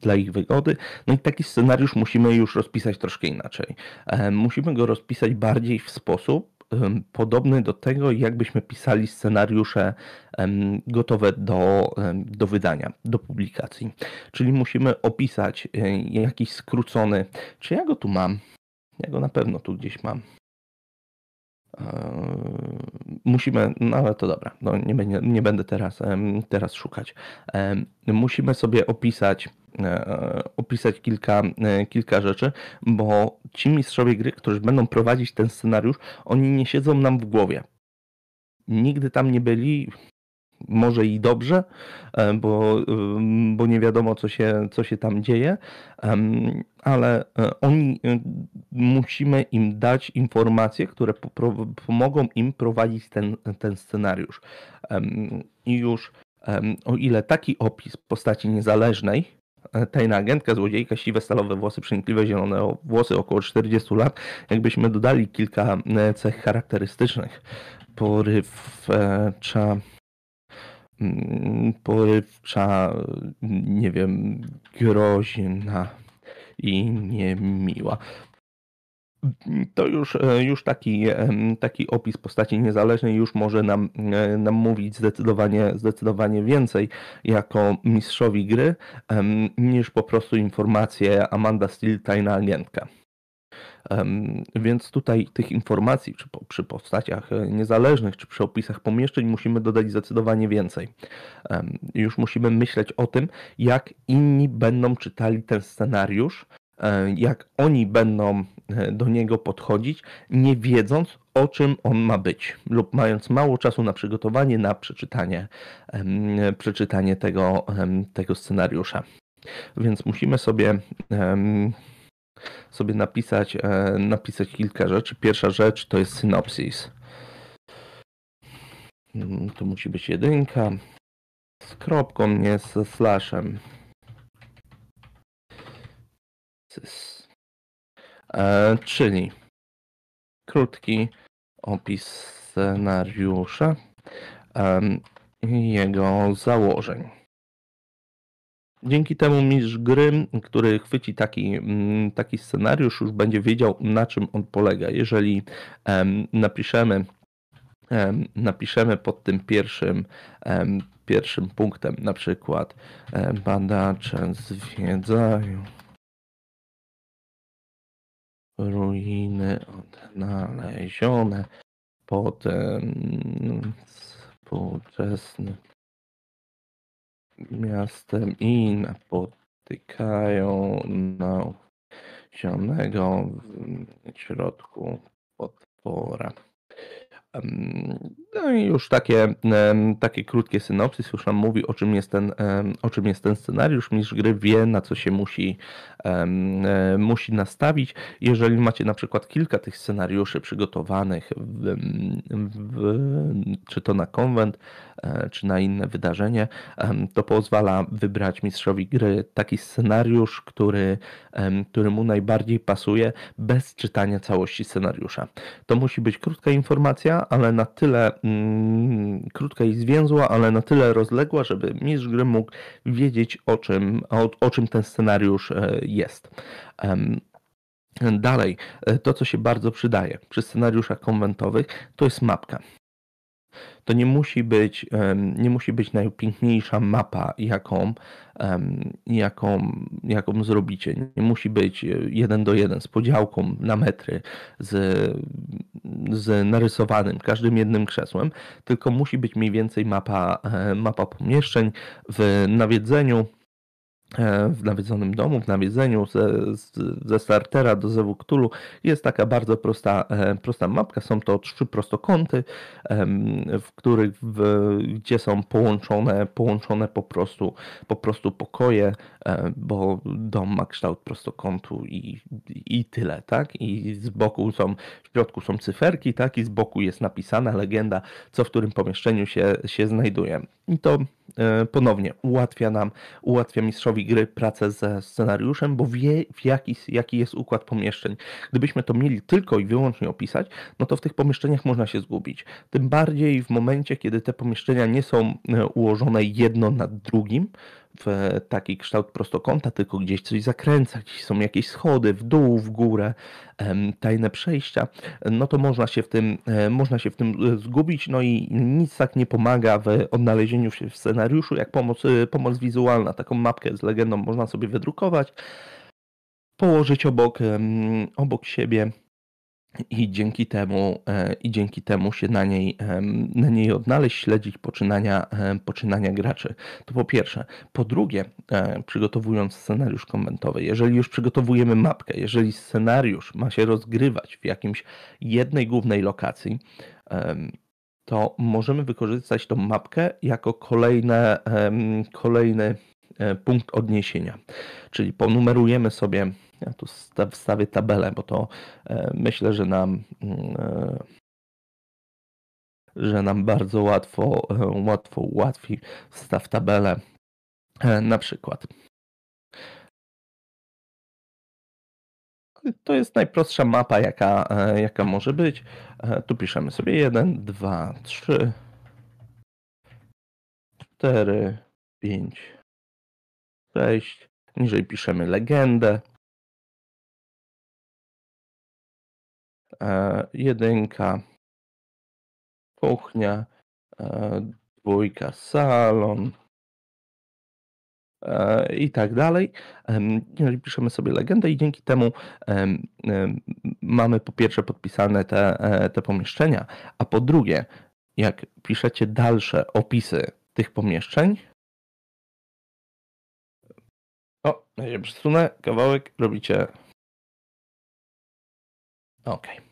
dla ich wygody. No i taki scenariusz musimy już rozpisać troszkę inaczej. Musimy go rozpisać bardziej w sposób podobny do tego, jakbyśmy pisali scenariusze gotowe do, do wydania, do publikacji. Czyli musimy opisać e, jakiś skrócony, czy ja go tu mam? Ja go na pewno tu gdzieś mam. Eee, musimy, no ale to dobra, no nie, nie będę teraz, teraz szukać. Musimy sobie opisać, e, opisać kilka, e, kilka rzeczy, bo ci mistrzowie gry, którzy będą prowadzić ten scenariusz, oni nie siedzą nam w głowie. Nigdy tam nie byli, może i dobrze, e, bo, bo nie wiadomo, co się, co się tam dzieje, ale e, oni e, musimy im dać informacje, które pomogą im prowadzić ten, ten scenariusz. I już o ile taki opis postaci niezależnej, tajna agentka, złodziejka, siwe stalowe włosy, przenikliwe zielone włosy, około 40 lat, jakbyśmy dodali kilka cech charakterystycznych, porywcza porywcza, nie wiem, groźna i niemiła. To już, e, już taki, taki opis postaci niezależnej już może nam, e, nam mówić zdecydowanie, zdecydowanie więcej jako mistrzowi gry niż po prostu informacje Amanda Steele, tajna agentka. Więc tutaj tych informacji czy po, przy postaciach e, niezależnych, czy przy opisach pomieszczeń musimy dodać zdecydowanie więcej. Już musimy myśleć o tym, jak inni będą czytali ten scenariusz, e, jak oni będą e, do niego podchodzić, nie wiedząc o czym on ma być, lub mając mało czasu na przygotowanie, na przeczytanie, przeczytanie tego, tego scenariusza. Więc musimy sobie sobie napisać, e, napisać kilka rzeczy. Pierwsza rzecz to jest synopsis. Mm, to musi być jedynka z kropką, nie ze slashem. E, czyli krótki opis scenariusza i jego założeń. Dzięki temu mistrz gry, który chwyci taki, mm, taki scenariusz, już będzie wiedział, na czym on polega. Jeżeli napiszemy, napiszemy pod tym pierwszym, pierwszym punktem, na przykład badacze zwiedzają ruiny odnalezione pod współczesnym miastem i napotykają nasionego w środku potwora. No i już takie, takie krótkie synopsys już nam mówi, o czym jest ten, o czym jest ten scenariusz. Mistrz gry wie, na co się musi, musi nastawić. Jeżeli macie na przykład kilka tych scenariuszy przygotowanych, w, w, czy to na konwent, e, czy na inne wydarzenie, to pozwala wybrać mistrzowi gry taki scenariusz, który, który mu najbardziej pasuje, bez czytania całości scenariusza. To musi być krótka informacja, ale na tyle mm, krótka i zwięzła, ale na tyle rozległa, żeby mistrz gry mógł wiedzieć o czym, o, o czym ten scenariusz e, jest. Dalej, e, to co się bardzo przydaje przy scenariuszach konwentowych, to jest mapka. To nie musi być, nie musi być najpiękniejsza mapa, jaką, jaką, jaką zrobicie. Nie musi być jeden do jeden z podziałką na metry, z, z narysowanym każdym jednym krzesłem, tylko musi być mniej więcej mapa, e, mapa pomieszczeń w nawiedzeniu E, w nawiedzonym domu, w nawiedzeniu ze, ze startera do Zewu Cthulhu jest taka bardzo prosta, e, prosta mapka. Są to trzy prostokąty, w których w, gdzie są połączone, połączone po prostu, po prostu pokoje, e, bo dom ma kształt prostokątu i, i tyle, tak? I z boku są, w środku są cyferki, tak? I z boku jest napisana legenda, co w którym pomieszczeniu się, się znajduje. I to ponownie ułatwia nam, ułatwia mistrzowi gry pracę ze scenariuszem, bo wie, w jaki, jaki jest układ pomieszczeń. Gdybyśmy to mieli tylko i wyłącznie opisać, no to w tych pomieszczeniach można się zgubić. Tym bardziej w momencie, kiedy te pomieszczenia nie są e, ułożone jedno nad drugim, w taki kształt prostokąta, tylko gdzieś coś zakręca, gdzieś są jakieś schody w dół, w górę, tajne przejścia, no to można się w tym, e, można się w tym e, zgubić, no i nic tak nie pomaga w odnalezieniu się w scenariuszu, jak pomoc, e, pomoc wizualna. Taką mapkę z legendą można sobie wydrukować, położyć obok, obok siebie i dzięki temu, e, i dzięki temu się na niej, na niej odnaleźć, śledzić poczynania, poczynania graczy. To po pierwsze. Po drugie, e, przygotowując scenariusz komentowy, jeżeli już przygotowujemy mapkę, jeżeli scenariusz ma się rozgrywać w jakimś jednej głównej lokacji, to możemy wykorzystać tą mapkę jako kolejne, kolejny e, punkt odniesienia. Czyli ponumerujemy sobie ja tu wstawię tabelę, bo to e, myślę, że nam e, że nam bardzo łatwo, e, łatwo ułatwi. Wstaw tabelę na przykład. To jest najprostsza mapa, jaka, jaka może być. Tu piszemy sobie 1, 2, 3, 4, 5, 6. Niżej piszemy legendę. E, jedynka kuchnia, e, dwójka salon e, i tak dalej. Piszemy sobie legendę i dzięki temu mamy po pierwsze podpisane te, te pomieszczenia, a po drugie, jak piszecie dalsze opisy tych pomieszczeń, o, ja przesunę kawałek, robicie OK.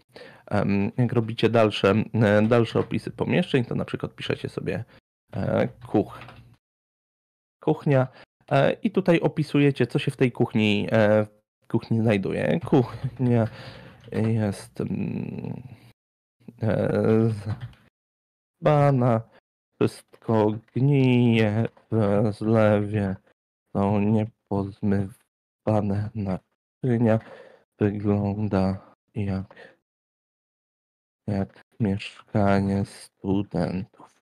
Jak robicie dalsze, e, dalsze opisy pomieszczeń, to na przykład piszecie sobie e, kuch, kuchnia e, i tutaj opisujecie, co się w tej kuchni, w kuchni znajduje. Kuchnia jest bana, wszystko gnije w zlewie, są niepozmywane naczynia, wygląda jak, jak mieszkanie studentów.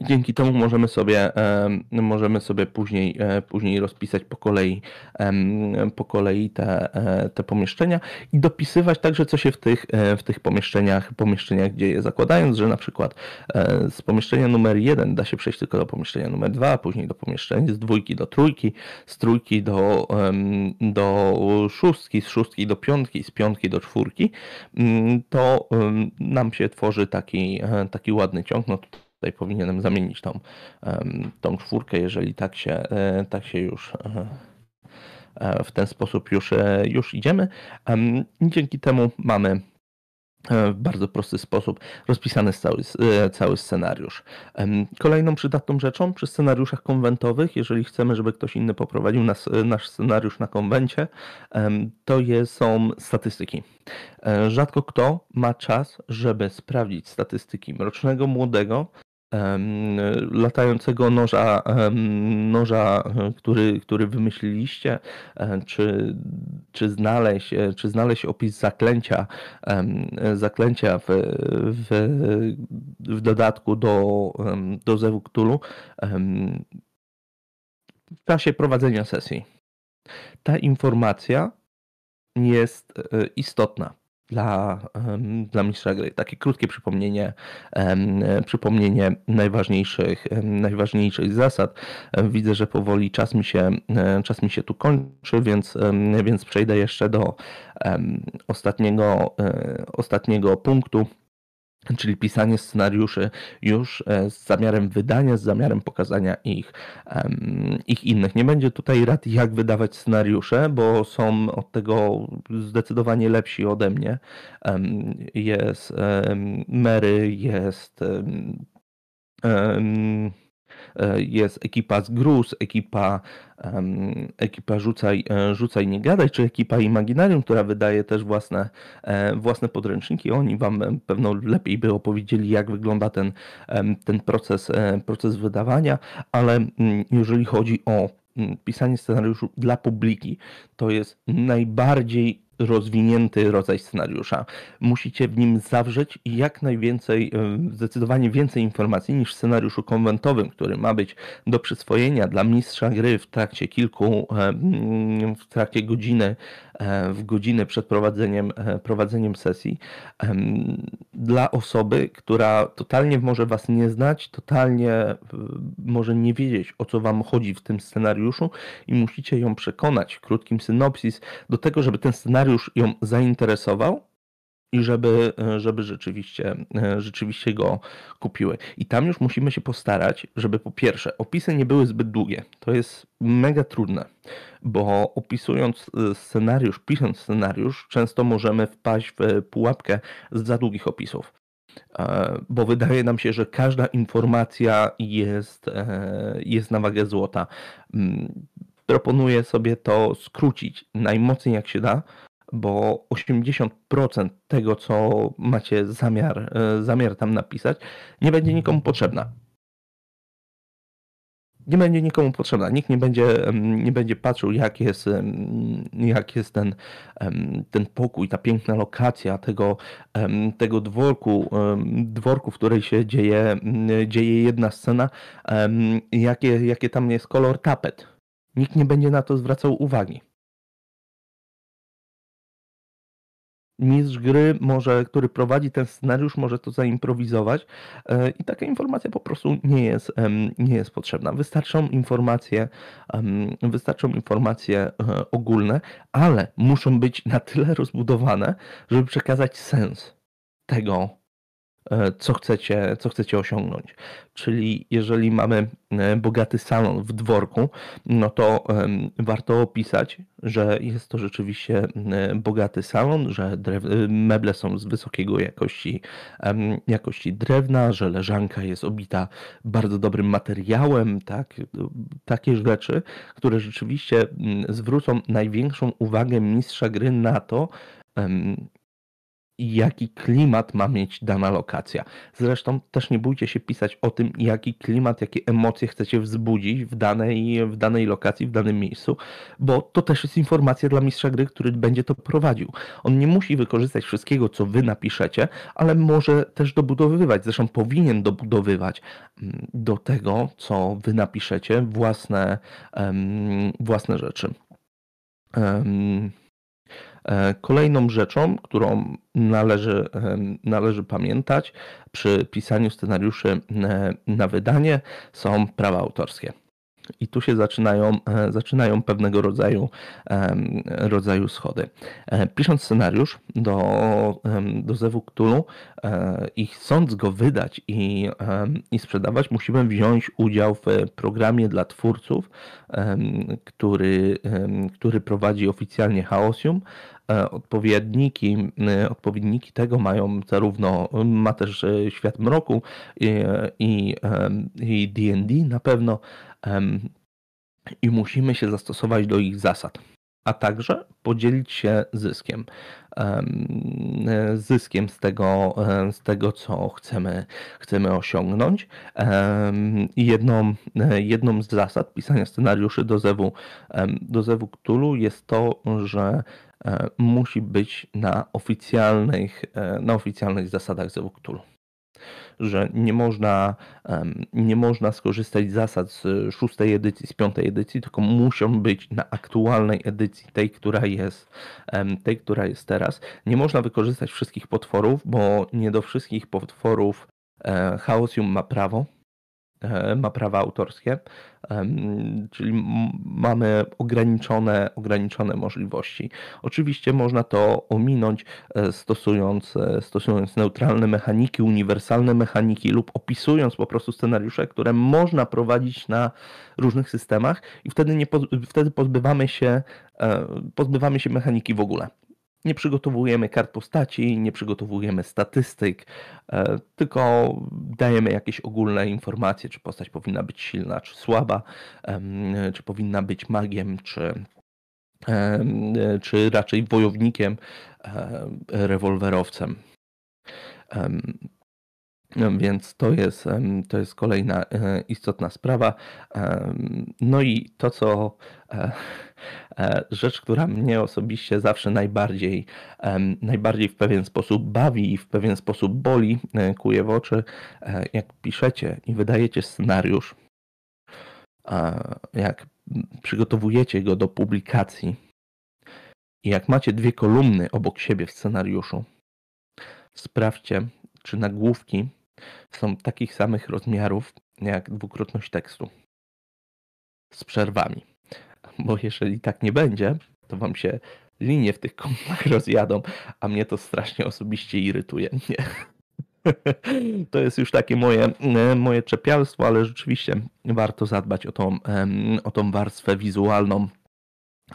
Dzięki temu możemy sobie, możemy sobie później, e, później rozpisać po kolei, po kolei te, e, te pomieszczenia i dopisywać także, co się w tych, e, w tych pomieszczeniach, pomieszczeniach dzieje, zakładając, że na przykład z pomieszczenia numer jeden da się przejść tylko do pomieszczenia numer dwa, później do pomieszczenia z dwójki do trójki, z trójki do, do szóstki, z szóstki do piątki, z piątki do czwórki, mm, to nam się tworzy taki, taki ładny ciąg. No tutaj powinienem zamienić tą, tą czwórkę, jeżeli tak się, e, tak się już e, e, w ten sposób już, już idziemy. Dzięki temu mamy w bardzo prosty sposób rozpisany cały, cały scenariusz. Kolejną przydatną rzeczą przy scenariuszach konwentowych, jeżeli chcemy, żeby ktoś inny poprowadził nas, nasz scenariusz na konwencie, to jest, są statystyki. Rzadko kto ma czas, żeby sprawdzić statystyki mrocznego młodego, latającego noża, noża który, który wymyśliliście, czy, czy, znaleźć, czy znaleźć opis zaklęcia, zaklęcia w, w, w dodatku do, do Zewu Cthulhu w czasie prowadzenia sesji. Ta informacja jest e, istotna dla, dla mistrza gry. Takie krótkie przypomnienie, przypomnienie najważniejszych, najważniejszych zasad. Widzę, że powoli czas mi się, czas mi się tu kończy, więc, więc przejdę jeszcze do ostatniego, e, ostatniego punktu. Czyli pisanie scenariuszy już e, z zamiarem wydania, z zamiarem pokazania ich, ich innych. Nie będzie tutaj rad, jak wydawać scenariusze, bo są od tego zdecydowanie lepsi ode mnie. Jest Mary, jest jest ekipa z Gruz, ekipa, ekipa Rzucaj, e, Rzucaj Nie Gadaj, czy ekipa Imaginarium, która wydaje też własne, e, własne podręczniki. Oni Wam pewno lepiej by opowiedzieli, jak wygląda ten, ten proces, proces wydawania, ale mm, jeżeli chodzi o mm, pisanie scenariuszu dla publiki, to jest najbardziej rozwinięty rodzaj scenariusza. Musicie w nim zawrzeć jak najwięcej, zdecydowanie więcej informacji niż w scenariuszu konwentowym, który ma być do przyswojenia dla mistrza gry w trakcie kilku, w trakcie godziny w godzinę przed prowadzeniem, e, prowadzeniem sesji. Dla osoby, która totalnie może Was nie znać, totalnie e, może nie wiedzieć o co Wam chodzi w tym scenariuszu i musicie ją przekonać krótkim synopsis do tego, żeby ten scenariusz ją zainteresował i żeby, żeby rzeczywiście, rzeczywiście go kupiły. I tam już musimy się postarać, żeby po pierwsze opisy nie były zbyt długie. To jest mega trudne, bo opisując y, scenariusz, pisząc scenariusz, często możemy wpaść w pułapkę z za długich opisów. E, bo wydaje nam się, że każda informacja jest, e, jest na wagę złota. Mm, proponuję sobie to skrócić najmocniej jak się da, bo 80% tego, co macie zamiar, e, zamiar tam napisać, nie będzie nikomu potrzebna. Nie będzie nikomu potrzebna. Nikt nie będzie, nie będzie patrzył, jak jest, jak jest ten, ten pokój, ta piękna lokacja tego, tego dworku, dworku, w której się dzieje, dzieje jedna scena, jakie, jakie tam jest kolor tapet. Nikt nie będzie na to zwracał uwagi. Mistrz gry może, który prowadzi ten scenariusz, może to zaimprowizować e, i taka informacja po prostu nie jest, nie jest potrzebna. Wystarczą informacje, wystarczą informacje e, ogólne, ale muszą być na tyle rozbudowane, żeby przekazać sens tego, co chcecie, co chcecie osiągnąć. Czyli jeżeli mamy e, bogaty salon w dworku, no to warto opisać, że jest to rzeczywiście bogaty salon, że meble są z wysokiego jakości, jakości drewna, że leżanka jest obita bardzo dobrym materiałem, tak, takie rzeczy, które rzeczywiście zwrócą największą uwagę mistrza gry na to, jaki klimat ma mieć dana lokacja. Zresztą też nie bójcie się pisać o tym, jaki klimat, jakie emocje chcecie wzbudzić w danej, w danej lokacji, w danym miejscu, bo to też jest informacja dla mistrza gry, który będzie to prowadził. On nie musi wykorzystać wszystkiego, co wy napiszecie, ale może też dobudowywać, zresztą powinien dobudowywać mm, do tego, co wy napiszecie, własne, um, własne rzeczy. Um, kolejną rzeczą, którą należy, e, należy pamiętać przy pisaniu scenariuszy e, na wydanie są prawa autorskie. I tu się zaczynają, zaczynają pewnego rodzaju, rodzaju schody. Pisząc scenariusz do, do Zewu Cthulhu i chcąc go wydać i, i sprzedawać, musimy wziąć udział w programie dla twórców, który, który prowadzi oficjalnie Chaosium, E, odpowiedniki, e, odpowiedniki tego mają zarówno, ma też e, Świat Mroku i D&D na pewno i musimy się zastosować do ich zasad, a także podzielić się zyskiem. Zyskiem z tego, z tego co chcemy, chcemy osiągnąć. Jedną, jedną z zasad pisania scenariuszy do Zewu, do Zewu Cthulhu jest to, że musi być na oficjalnych, e, na oficjalnych zasadach Zewuktulu. Że nie można, nie można skorzystać z zasad z szóstej edycji, z piątej edycji, tylko muszą być na aktualnej edycji, tej, która jest, tej, która jest teraz. Nie można wykorzystać wszystkich potworów, bo nie do wszystkich potworów e, Chaosium ma prawo ma prawa autorskie, czyli mamy ograniczone, ograniczone możliwości. Oczywiście można to ominąć e, stosując, e, stosując neutralne mechaniki, uniwersalne mechaniki lub opisując po prostu scenariusze, które można prowadzić na różnych systemach i wtedy, nie, wtedy pozbywamy, się, pozbywamy się mechaniki w ogóle. Nie przygotowujemy kart postaci, nie przygotowujemy statystyk, e, tylko dajemy jakieś ogólne informacje, czy postać powinna być silna, czy słaba, czy powinna być magiem, czy, czy raczej wojownikiem, rewolwerowcem. Więc to jest, to jest kolejna e, istotna sprawa. No i to, co e, e, rzecz, która mnie osobiście zawsze najbardziej, najbardziej w pewien sposób bawi i w pewien sposób boli, kuje w oczy, jak piszecie i wydajecie scenariusz, jak przygotowujecie go do publikacji i jak macie dwie kolumny obok siebie w scenariuszu, sprawdźcie, czy nagłówki są takich samych rozmiarów jak dwukrotność tekstu z przerwami. Bo jeżeli tak nie będzie, to wam się linie w tych kolumnach rozjadą, a mnie to strasznie osobiście irytuje. Nie. To jest już takie moje, e, moje czepialstwo, ale rzeczywiście warto zadbać o tą, o tą warstwę wizualną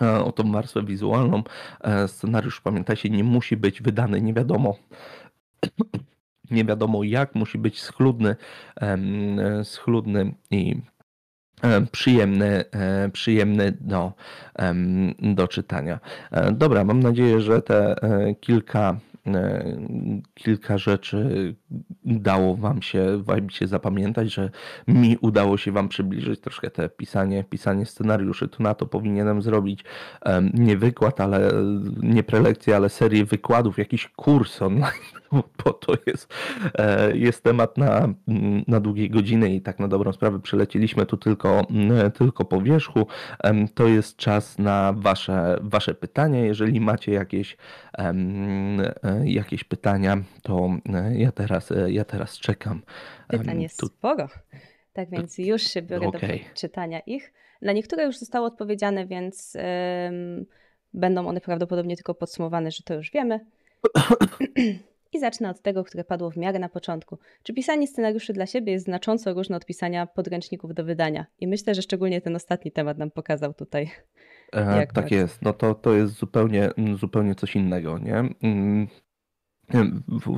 e, o tą warstwę wizualną. E, scenariusz, pamiętajcie, nie musi być wydany nie wiadomo nie wiadomo jak, musi być schludny, schludny i przyjemny, e, przyjemny do, do czytania. E, dobra, mam nadzieję, że te e, kilka kilka rzeczy dało wam się, wam się zapamiętać, że mi udało się wam przybliżyć troszkę te pisanie, pisanie scenariuszy. To na to powinienem zrobić nie wykład, ale nie prelekcję, ale serię wykładów, jakiś kurs online, bo to jest, e, jest temat na, na długie godziny i tak na dobrą sprawę przelecieliśmy tu tylko, tylko po wierzchu. To jest czas na wasze, wasze pytania. Jeżeli macie jakieś jakieś pytania, to e, ja teraz, e, ja teraz czekam. Pytań jest tu... sporo. Tak więc już się biorę okay. do czytania ich. Na niektóre już zostało odpowiedziane, więc będą one prawdopodobnie tylko podsumowane, że to już wiemy. I zacznę od tego, które padło w miarę na początku. Czy pisanie scenariuszy dla siebie jest znacząco różne od pisania podręczników do wydania? I myślę, że szczególnie ten ostatni temat nam pokazał tutaj. E, tak jest. No to, to jest zupełnie, zupełnie coś innego, nie?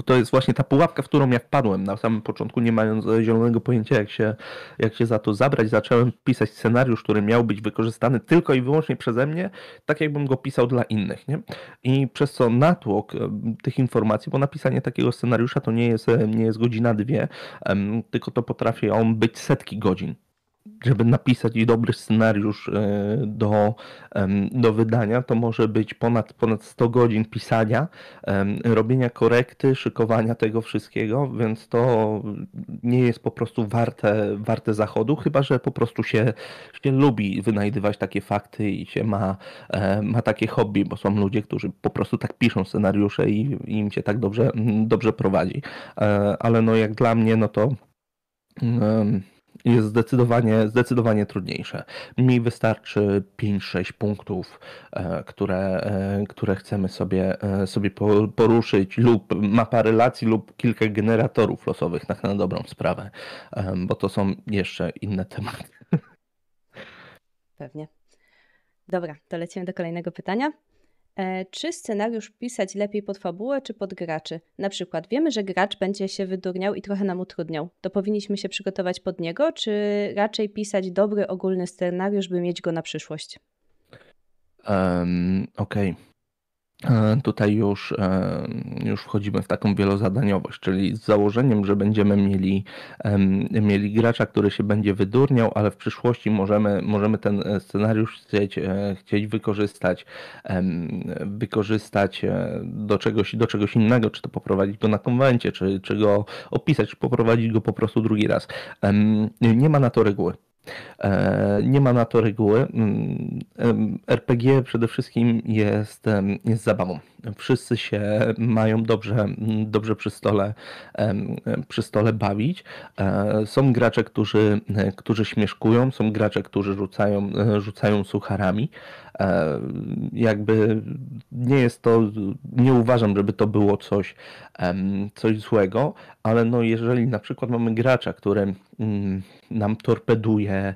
To jest właśnie ta pułapka, w którą ja wpadłem na samym początku, nie mając zielonego pojęcia, jak się, jak się za to zabrać. Zacząłem pisać scenariusz, który miał być wykorzystany tylko i wyłącznie przeze mnie, tak jakbym go pisał dla innych. Nie? I przez co natłok tych informacji, bo napisanie takiego scenariusza to nie jest, nie jest godzina, dwie, tylko to potrafi on być setki godzin żeby napisać dobry scenariusz e, do, do wydania, to może być ponad, ponad 100 godzin pisania, robienia korekty, szykowania tego wszystkiego, więc to nie jest po prostu warte, warte zachodu, chyba że po prostu się, się lubi wynajdywać takie fakty i się ma, e, ma takie hobby, bo są ludzie, którzy po prostu tak piszą scenariusze i, i im się tak dobrze, dobrze prowadzi. E, ale no jak dla mnie, no to jest zdecydowanie, zdecydowanie trudniejsze. Mi wystarczy 5-6 punktów, e, które, e, które chcemy sobie, e, sobie poruszyć, lub mapa relacji, lub kilka generatorów losowych, tak na dobrą sprawę, bo to są jeszcze inne tematy. Pewnie. Dobra, to lecimy do kolejnego pytania. E, czy scenariusz pisać lepiej pod fabułę czy pod graczy? Na przykład wiemy, że gracz będzie się wydurniał i trochę nam utrudniał. To powinniśmy się przygotować pod niego, czy raczej pisać dobry ogólny scenariusz, by mieć go na przyszłość? Um, Okej. Okay. E, tutaj już, e, już wchodzimy w taką wielozadaniowość, czyli z założeniem, że będziemy mieli, mieli gracza, który się będzie wydurniał, ale w przyszłości możemy, możemy ten scenariusz chcieć, e, chcieć wykorzystać, wykorzystać do czegoś, do czegoś innego, czy to poprowadzić go na konwencie, czy, czy go opisać, czy poprowadzić go po prostu drugi raz. Nie ma na to reguły. E, nie ma na to reguły. Mm, RPG przede wszystkim jest, jest zabawą. Wszyscy się mają dobrze, dobrze przy, stole, przy stole bawić. E, są gracze, którzy, którzy śmieszkują, są gracze, którzy rzucają, rzucają sucharami. E, jakby nie jest to, nie uważam, żeby to było coś, coś złego, ale no jeżeli na przykład mamy gracza, który mm, nam torpeduje,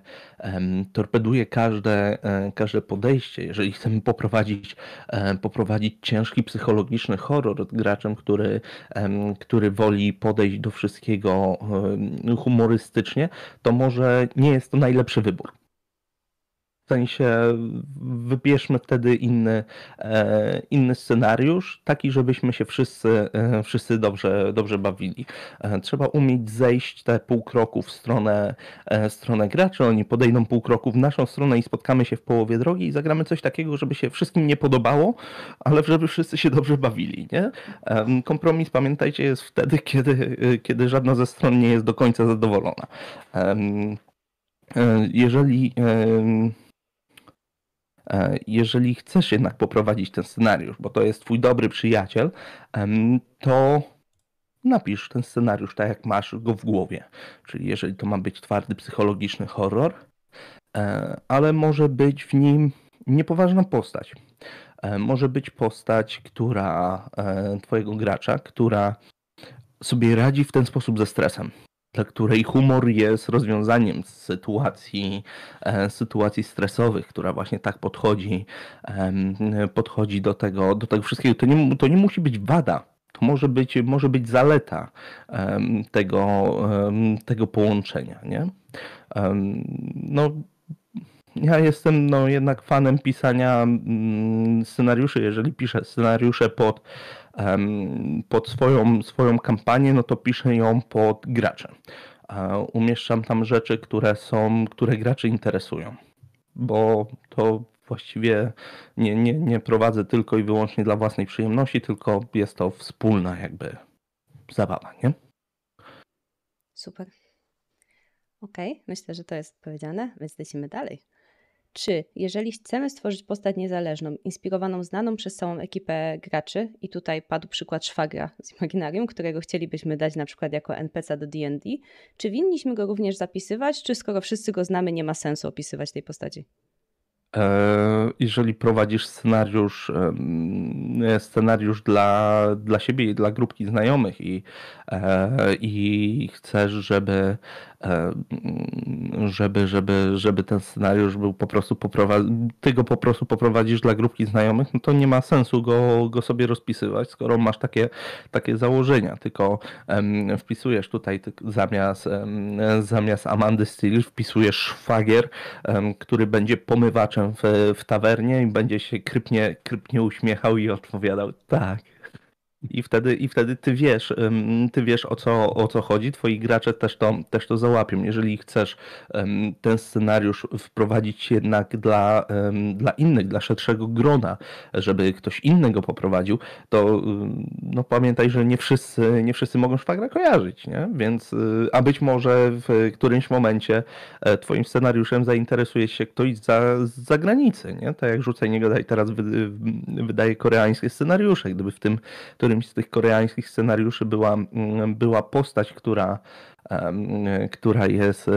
torpeduje każde, e, każde podejście, jeżeli chcemy poprowadzić, e, poprowadzić ciężki psychologiczny horror graczem, który, który woli podejść do wszystkiego humorystycznie, to może nie jest to najlepszy wybór sensie wybierzmy wtedy inny, e, inny scenariusz, taki, żebyśmy się wszyscy, e, wszyscy dobrze, dobrze bawili. E, trzeba umieć zejść te pół kroku w stronę, stronę graczy, oni podejdą pół kroku w naszą stronę i spotkamy się w połowie drogi i zagramy coś takiego, żeby się wszystkim nie podobało, ale żeby wszyscy się dobrze bawili. Nie? Kompromis, pamiętajcie, jest wtedy, kiedy, kiedy żadna ze stron nie jest do końca zadowolona. Jeżeli jeżeli chcesz jednak poprowadzić ten scenariusz, bo to jest twój dobry przyjaciel, to napisz ten scenariusz tak, jak masz go w głowie. Czyli jeżeli to ma być twardy psychologiczny horror, e, ale może być w nim niepoważna postać. E, może być postać, która twojego gracza, która sobie radzi w ten sposób ze stresem dla której humor jest rozwiązaniem sytuacji, e, sytuacji stresowych, która właśnie tak podchodzi, podchodzi do tego, do tego wszystkiego. To nie, to nie musi być wada, to może być, może być zaleta tego, tego połączenia. Nie? No, ja jestem no, jednak fanem pisania mm, scenariuszy. Jeżeli piszę scenariusze pod pod swoją, swoją kampanię, no to piszę ją pod gracze. Umieszczam tam rzeczy, które są, które graczy interesują, bo to właściwie nie, nie, nie prowadzę tylko i wyłącznie dla własnej przyjemności, tylko jest to wspólna jakby zabawa, nie? Super. Okej, okay, myślę, że to jest powiedziane, więc lecimy dalej. Czy jeżeli chcemy stworzyć postać niezależną, inspirowaną znaną przez całą ekipę graczy, i tutaj padł przykład szwagra z Imaginarium, którego chcielibyśmy dać na przykład jako NPC do D&D, czy winniśmy go również zapisywać, czy skoro wszyscy go znamy, nie ma sensu opisywać tej postaci? E, jeżeli prowadzisz scenariusz, scenariusz dla, dla siebie i dla grupki znajomych i, e, i chcesz, żeby żeby, żeby, żeby ten scenariusz był po prostu poprowadzić, ty go po prostu poprowadzisz dla grupki znajomych, no to nie ma sensu go, go sobie rozpisywać, skoro masz takie, takie założenia, tylko um, wpisujesz tutaj zamiast, um, zamiast Amandy Steel wpisujesz szwagier, um, który będzie pomywaczem w, w tawernie i będzie się krypnie, krypnie uśmiechał i odpowiadał tak, i wtedy, I wtedy ty wiesz, ty wiesz o co, o co chodzi, twoi gracze też to, też to załapią. Jeżeli chcesz ten scenariusz wprowadzić jednak dla, dla innych, dla szerszego grona, żeby ktoś inny go poprowadził, to no pamiętaj, że nie wszyscy, nie wszyscy mogą szwagra kojarzyć, nie? Więc, y, a być może w którymś momencie e, twoim scenariuszem zainteresuje się ktoś za, z zagranicy, nie? Tak jak Rzucaj Nie Gadaj teraz wydaje koreańskie scenariusze. Gdyby w tym, którymś z tych koreańskich scenariuszy była, mm, była postać, która, która jest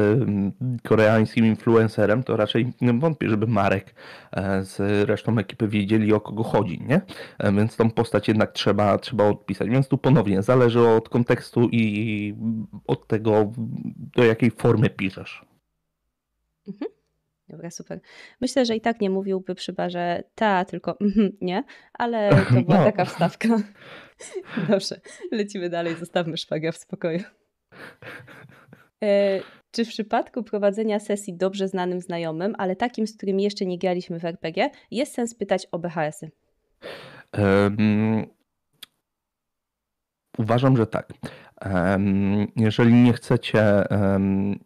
koreańskim influencerem, to raczej wątpię, żeby Marek e, z resztą ekipy wiedzieli o kogo chodzi, nie? E, więc tą postać jednak trzeba, trzeba odpisać. Więc tu ponownie zależy od kontekstu i od tego, do jakiej formy piszesz. Mhm. Dobra, super. Myślę, że i tak nie mówiłby przy barze ta, tylko mm, nie, ale to była no. taka wstawka. Dobrze, lecimy dalej, zostawmy szwaga w spokoju. E, czy w przypadku prowadzenia sesji dobrze znanym znajomym, ale takim, z którym jeszcze nie graliśmy w RPG, jest sens pytać o BHS-y? Um, uważam, że tak. Jeżeli nie chcecie,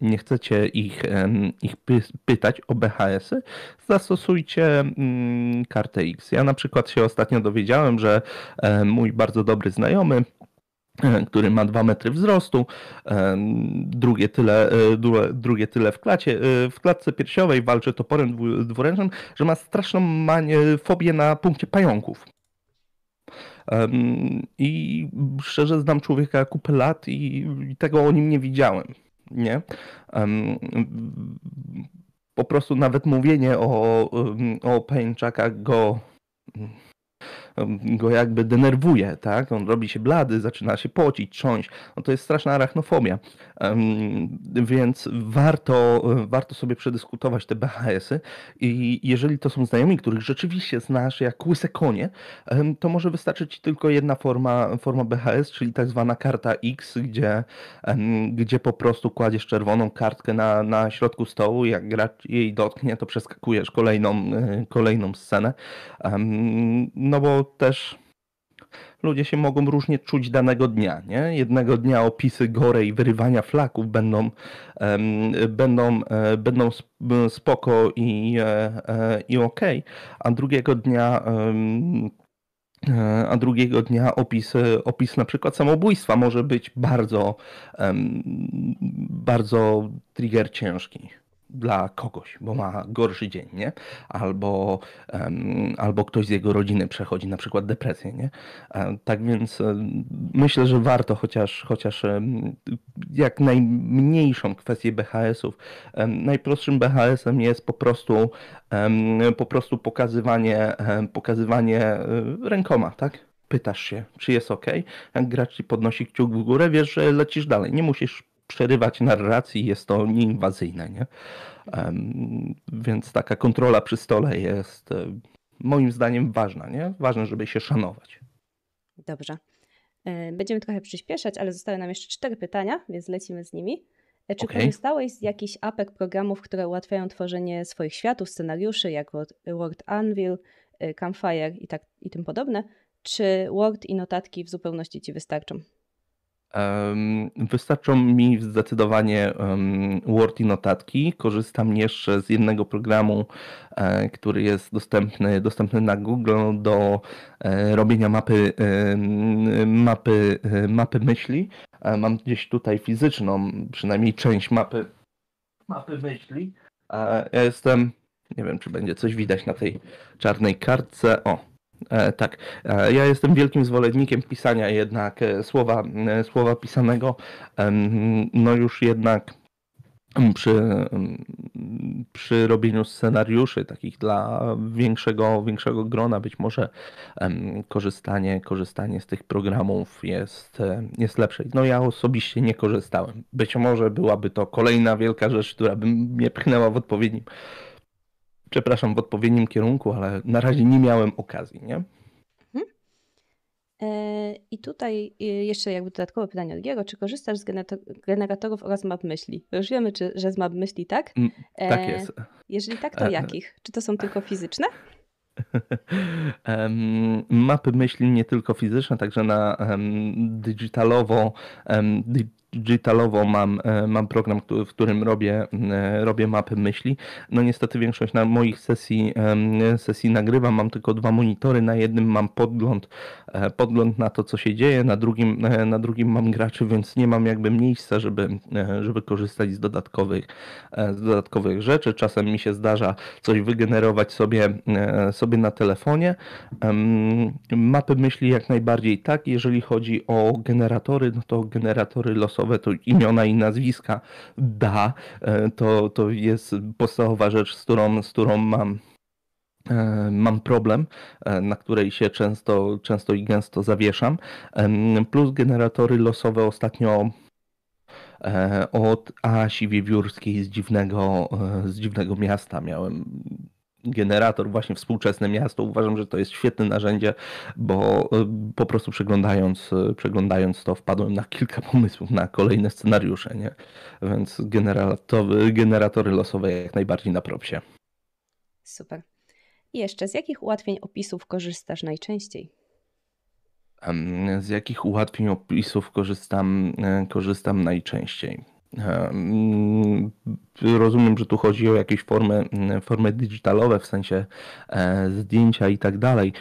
nie chcecie ich, ich pytać o BHS-y, zastosujcie mm, kartę X. Ja na przykład się ostatnio dowiedziałem, że mój bardzo dobry znajomy który ma 2 metry wzrostu, drugie tyle, drugie tyle w, klacie, w klatce piersiowej, walczy toporem dwuręcznym, że ma straszną fobię na punkcie pająków. I szczerze znam człowieka kupę lat i, tego o nim nie widziałem. Nie? Po prostu nawet mówienie o, o pajęczakach go go jakby denerwuje, tak? On robi się blady, zaczyna się pocić, trząść. No to jest straszna arachnofobia. Więc warto, warto sobie przedyskutować te BHS-y i jeżeli to są znajomi, których rzeczywiście znasz jak łyse konie, to może wystarczyć tylko jedna forma, forma BHS, czyli tak zwana karta X, gdzie, gdzie po prostu kładziesz czerwoną kartkę na, na środku stołu, jak gracz jej dotknie, to przeskakujesz kolejną, e, kolejną scenę. no bo też ludzie się mogą różnie czuć danego dnia. Nie? Jednego dnia opisy gore i wyrywania flaków będą, um, będą, e, będą spoko i, e, e, i ok, a drugiego dnia um, a drugiego dnia opis, opis na przykład samobójstwa może być bardzo, bardzo trigger ciężki dla kogoś, bo ma gorszy dzień, nie? Albo, um, albo ktoś z jego rodziny przechodzi na przykład depresję, nie? Um, tak więc um, myślę, że warto chociaż, chociaż jak najmniejszą kwestię BHS-ów. najprostszym BHS-em jest po prostu po prostu pokazywanie, pokazywanie e, rękoma, tak? Pytasz się, czy jest ok. Jak gracz ci podnosi kciuk w górę, wiesz, że lecisz dalej. Nie musisz przerywać narracji, jest to nieinwazyjne. Nie? Więc taka kontrola przy stole jest e, moim zdaniem ważna. Nie? Ważne, żeby się szanować. Dobrze. E, będziemy trochę przyspieszać, ale zostały nam jeszcze cztery pytania, więc lecimy z nimi. E, czy okay. korzystałeś z jakichś apek, programów, które ułatwiają tworzenie swoich światów, scenariuszy, jak Word Anvil, Campfire i, tak, i tym podobne? Czy Word i notatki w zupełności Ci wystarczą? Wystarczą mi zdecydowanie Word i notatki. Korzystam jeszcze z jednego programu, e, który jest dostępny, dostępny na Google do e, robienia mapy, mapy, e, mapy myśli. Mam gdzieś tutaj fizyczną, przynajmniej część mapy, mapy myśli. Ja jestem, nie wiem czy będzie coś widać na tej czarnej kartce. O, tak, e, ja jestem wielkim zwolennikiem pisania jednak e, słowa, słowa pisanego. No już jednak przy, przy robieniu scenariuszy takich dla większego, większego grona być może korzystanie, korzystanie z tych programów jest, jest lepsze. No ja osobiście nie korzystałem. Być może byłaby to kolejna wielka rzecz, która by mnie pchnęła w odpowiednim przepraszam, w odpowiednim kierunku, ale na razie nie miałem okazji, nie? Mhm. E, I tutaj e, jeszcze jakby dodatkowe pytanie od Giego. Czy korzystasz z generatorów oraz map myśli? Już wiemy, czy, że z map myśli, tak? Mm, tak jest. Jeżeli tak, to jakich? Czy to są tylko fizyczne? Mapy myśli nie tylko fizyczne, także na um, digitalowo, um, digitalowo mam, e, mam program, w którym robię, e, robię mapy myśli. No niestety większość na moich sesji, sesji nagrywam, mam tylko dwa monitory, na jednym mam podgląd, e, podgląd na to, co się dzieje, na drugim, na drugim mam graczy, więc nie mam jakby miejsca, żeby, żeby korzystać z dodatkowych, z dodatkowych rzeczy. Czasem mi się zdarza coś wygenerować sobie, sobie na telefonie. Mapy myśli jak najbardziej tak, jeżeli chodzi o generatory, no to generatory losowe losowe, to imiona i nazwiska da, e, to, to jest podstawowa rzecz, z którą, z którą mam e, mam problem, e, na której się często, często i gęsto zawieszam. Plus generatory losowe ostatnio od Asi Wiewiórskiej z dziwnego, z dziwnego miasta miałem generator, właśnie współczesne miasto. Uważam, że to jest świetne narzędzie, bo y, po prostu przeglądając, y, przeglądając to wpadłem na kilka pomysłów na kolejne scenariusze, nie? Więc generatory, generatory losowe jak najbardziej na propsie. Super. I jeszcze, z jakich ułatwień opisów korzystasz najczęściej? Z jakich ułatwień opisów korzystam, e, korzystam najczęściej? Rozumiem, że tu chodzi o jakieś formy, formy digitalowe, w sensie e, zdjęcia i tak dalej.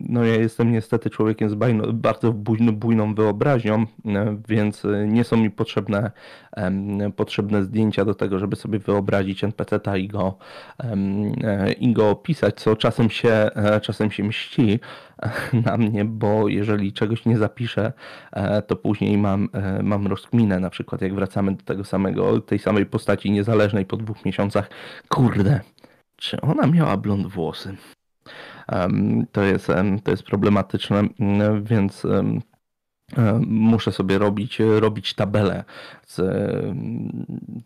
No ja jestem niestety człowiekiem z bardzo bujną wyobraźnią, e, więc nie są mi potrzebne, potrzebne zdjęcia do tego, żeby sobie wyobrazić NPC-ta i go, e, i go opisać, co czasem się, czasem się mści na mnie, bo jeżeli czegoś nie zapiszę, to później mam, mam rozkminę, na przykład jak wracamy do tego samego, tej samej postaci niezależnej po dwóch miesiącach, kurde, czy ona miała blond włosy? Um, to, jest, um, to jest problematyczne, um, więc muszę sobie robić, robić tabelę z,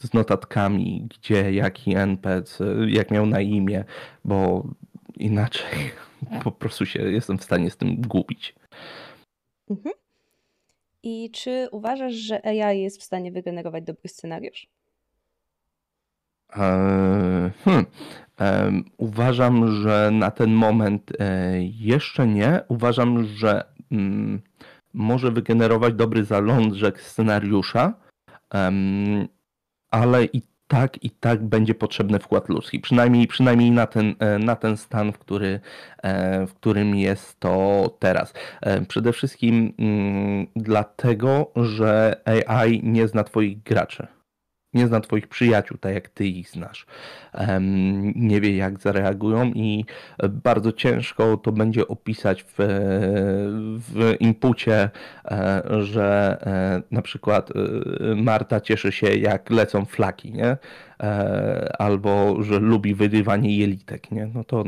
z notatkami, gdzie jaki NPC, jak miał na imię, bo inaczej po prostu się jestem w stanie z tym gubić. Mhm. I czy uważasz, że AI jest w stanie wygenerować dobry scenariusz? E, hmm. Uważam, że na ten moment e, jeszcze nie. Uważam, że mm, może wygenerować dobry zalążek scenariusza, ale i tak i tak będzie potrzebny wkład ludzki. Przynajmniej, przynajmniej na, ten, e, na ten stan, w, który, w którym jest to teraz. Przede wszystkim mm, dlatego, że AI nie zna Twoich graczy nie zna Twoich przyjaciół, tak jak Ty ich znasz. Nie wie, jak zareagują, i bardzo ciężko to będzie opisać w, w e, że e, na przykład e, Marta cieszy się, jak lecą flaki, nie? albo że lubi wyrywanie jelitek. Nie? No to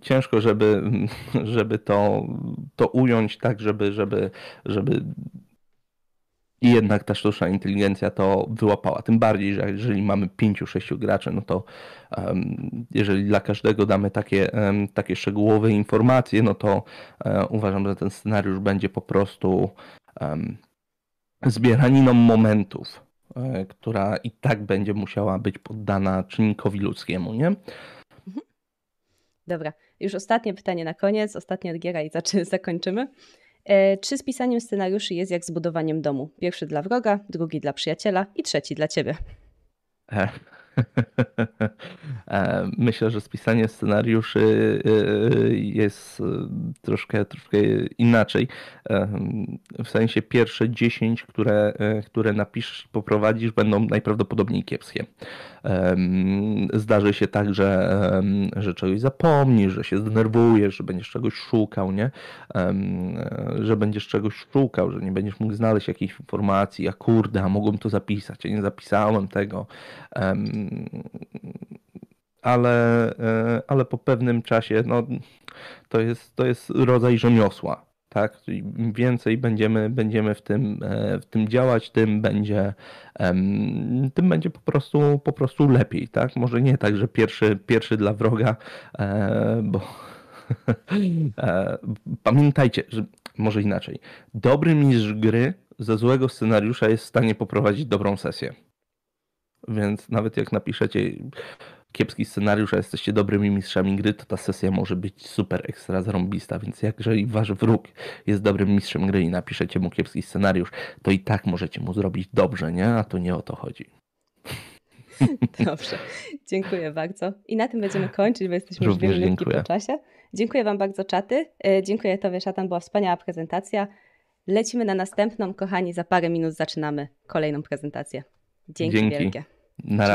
ciężko, żeby, żeby to, to ująć tak, żeby, żeby, żeby i jednak ta sztuczna inteligencja to wyłapała. Tym bardziej, że jeżeli mamy pięciu, sześciu graczy, no to um, jeżeli dla każdego damy takie, um, takie szczegółowe informacje, no to um, uważam, że ten scenariusz będzie po prostu zbieraniną momentów, e, która i tak będzie musiała być poddana czynnikowi ludzkiemu, nie? Mhm. Dobra, już ostatnie pytanie na koniec, ostatnia giera i zakończymy. E, czy z pisaniem scenariuszy jest jak z budowaniem domu? Pierwszy dla wroga, drugi dla przyjaciela i trzeci dla ciebie. E, e, myślę, że spisanie scenariuszy jest troszkę, troszkę inaczej. W sensie pierwsze 10, które, które napiszesz i poprowadzisz, będą najprawdopodobniej kiepskie. Zdarzy się tak, że, że czegoś zapomnisz, że się zdenerwujesz, że będziesz czegoś szukał, nie? Że będziesz czegoś szukał, że nie będziesz mógł znaleźć jakiejś informacji, a kurde, a mogłem to zapisać, a nie zapisałem tego. Ale, e, ale po pewnym czasie, no, to jest, to jest rodzaj rzemiosła tak? Im więcej będziemy, będziemy w, tym, e, w tym działać, tym będzie, tym będzie po prostu, po prostu lepiej, tak? Może nie tak, że pierwszy, pierwszy dla wroga, e, bo pamiętajcie, że może inaczej. Dobry mistrz gry ze złego scenariusza jest w stanie poprowadzić dobrą sesję. Więc nawet jak napiszecie kiepski scenariusz, a jesteście dobrymi mistrzami gry, to ta sesja może być super ekstra zarąbista, więc jak jeżeli wasz wróg jest dobrym mistrzem gry i napiszecie mu kiepski scenariusz, to i tak możecie mu zrobić dobrze, nie? A to nie o to chodzi. Dobrze, dziękuję bardzo. I na tym będziemy kończyć, bo jesteśmy już wiele po czasie. Dziękuję Wam bardzo, czaty. E, dziękuję Tobie, Szatan, była wspaniała prezentacja. Lecimy na następną, kochani, za parę minut zaczynamy kolejną prezentację. Dzięki, Dzięki. wielkie. Na razie.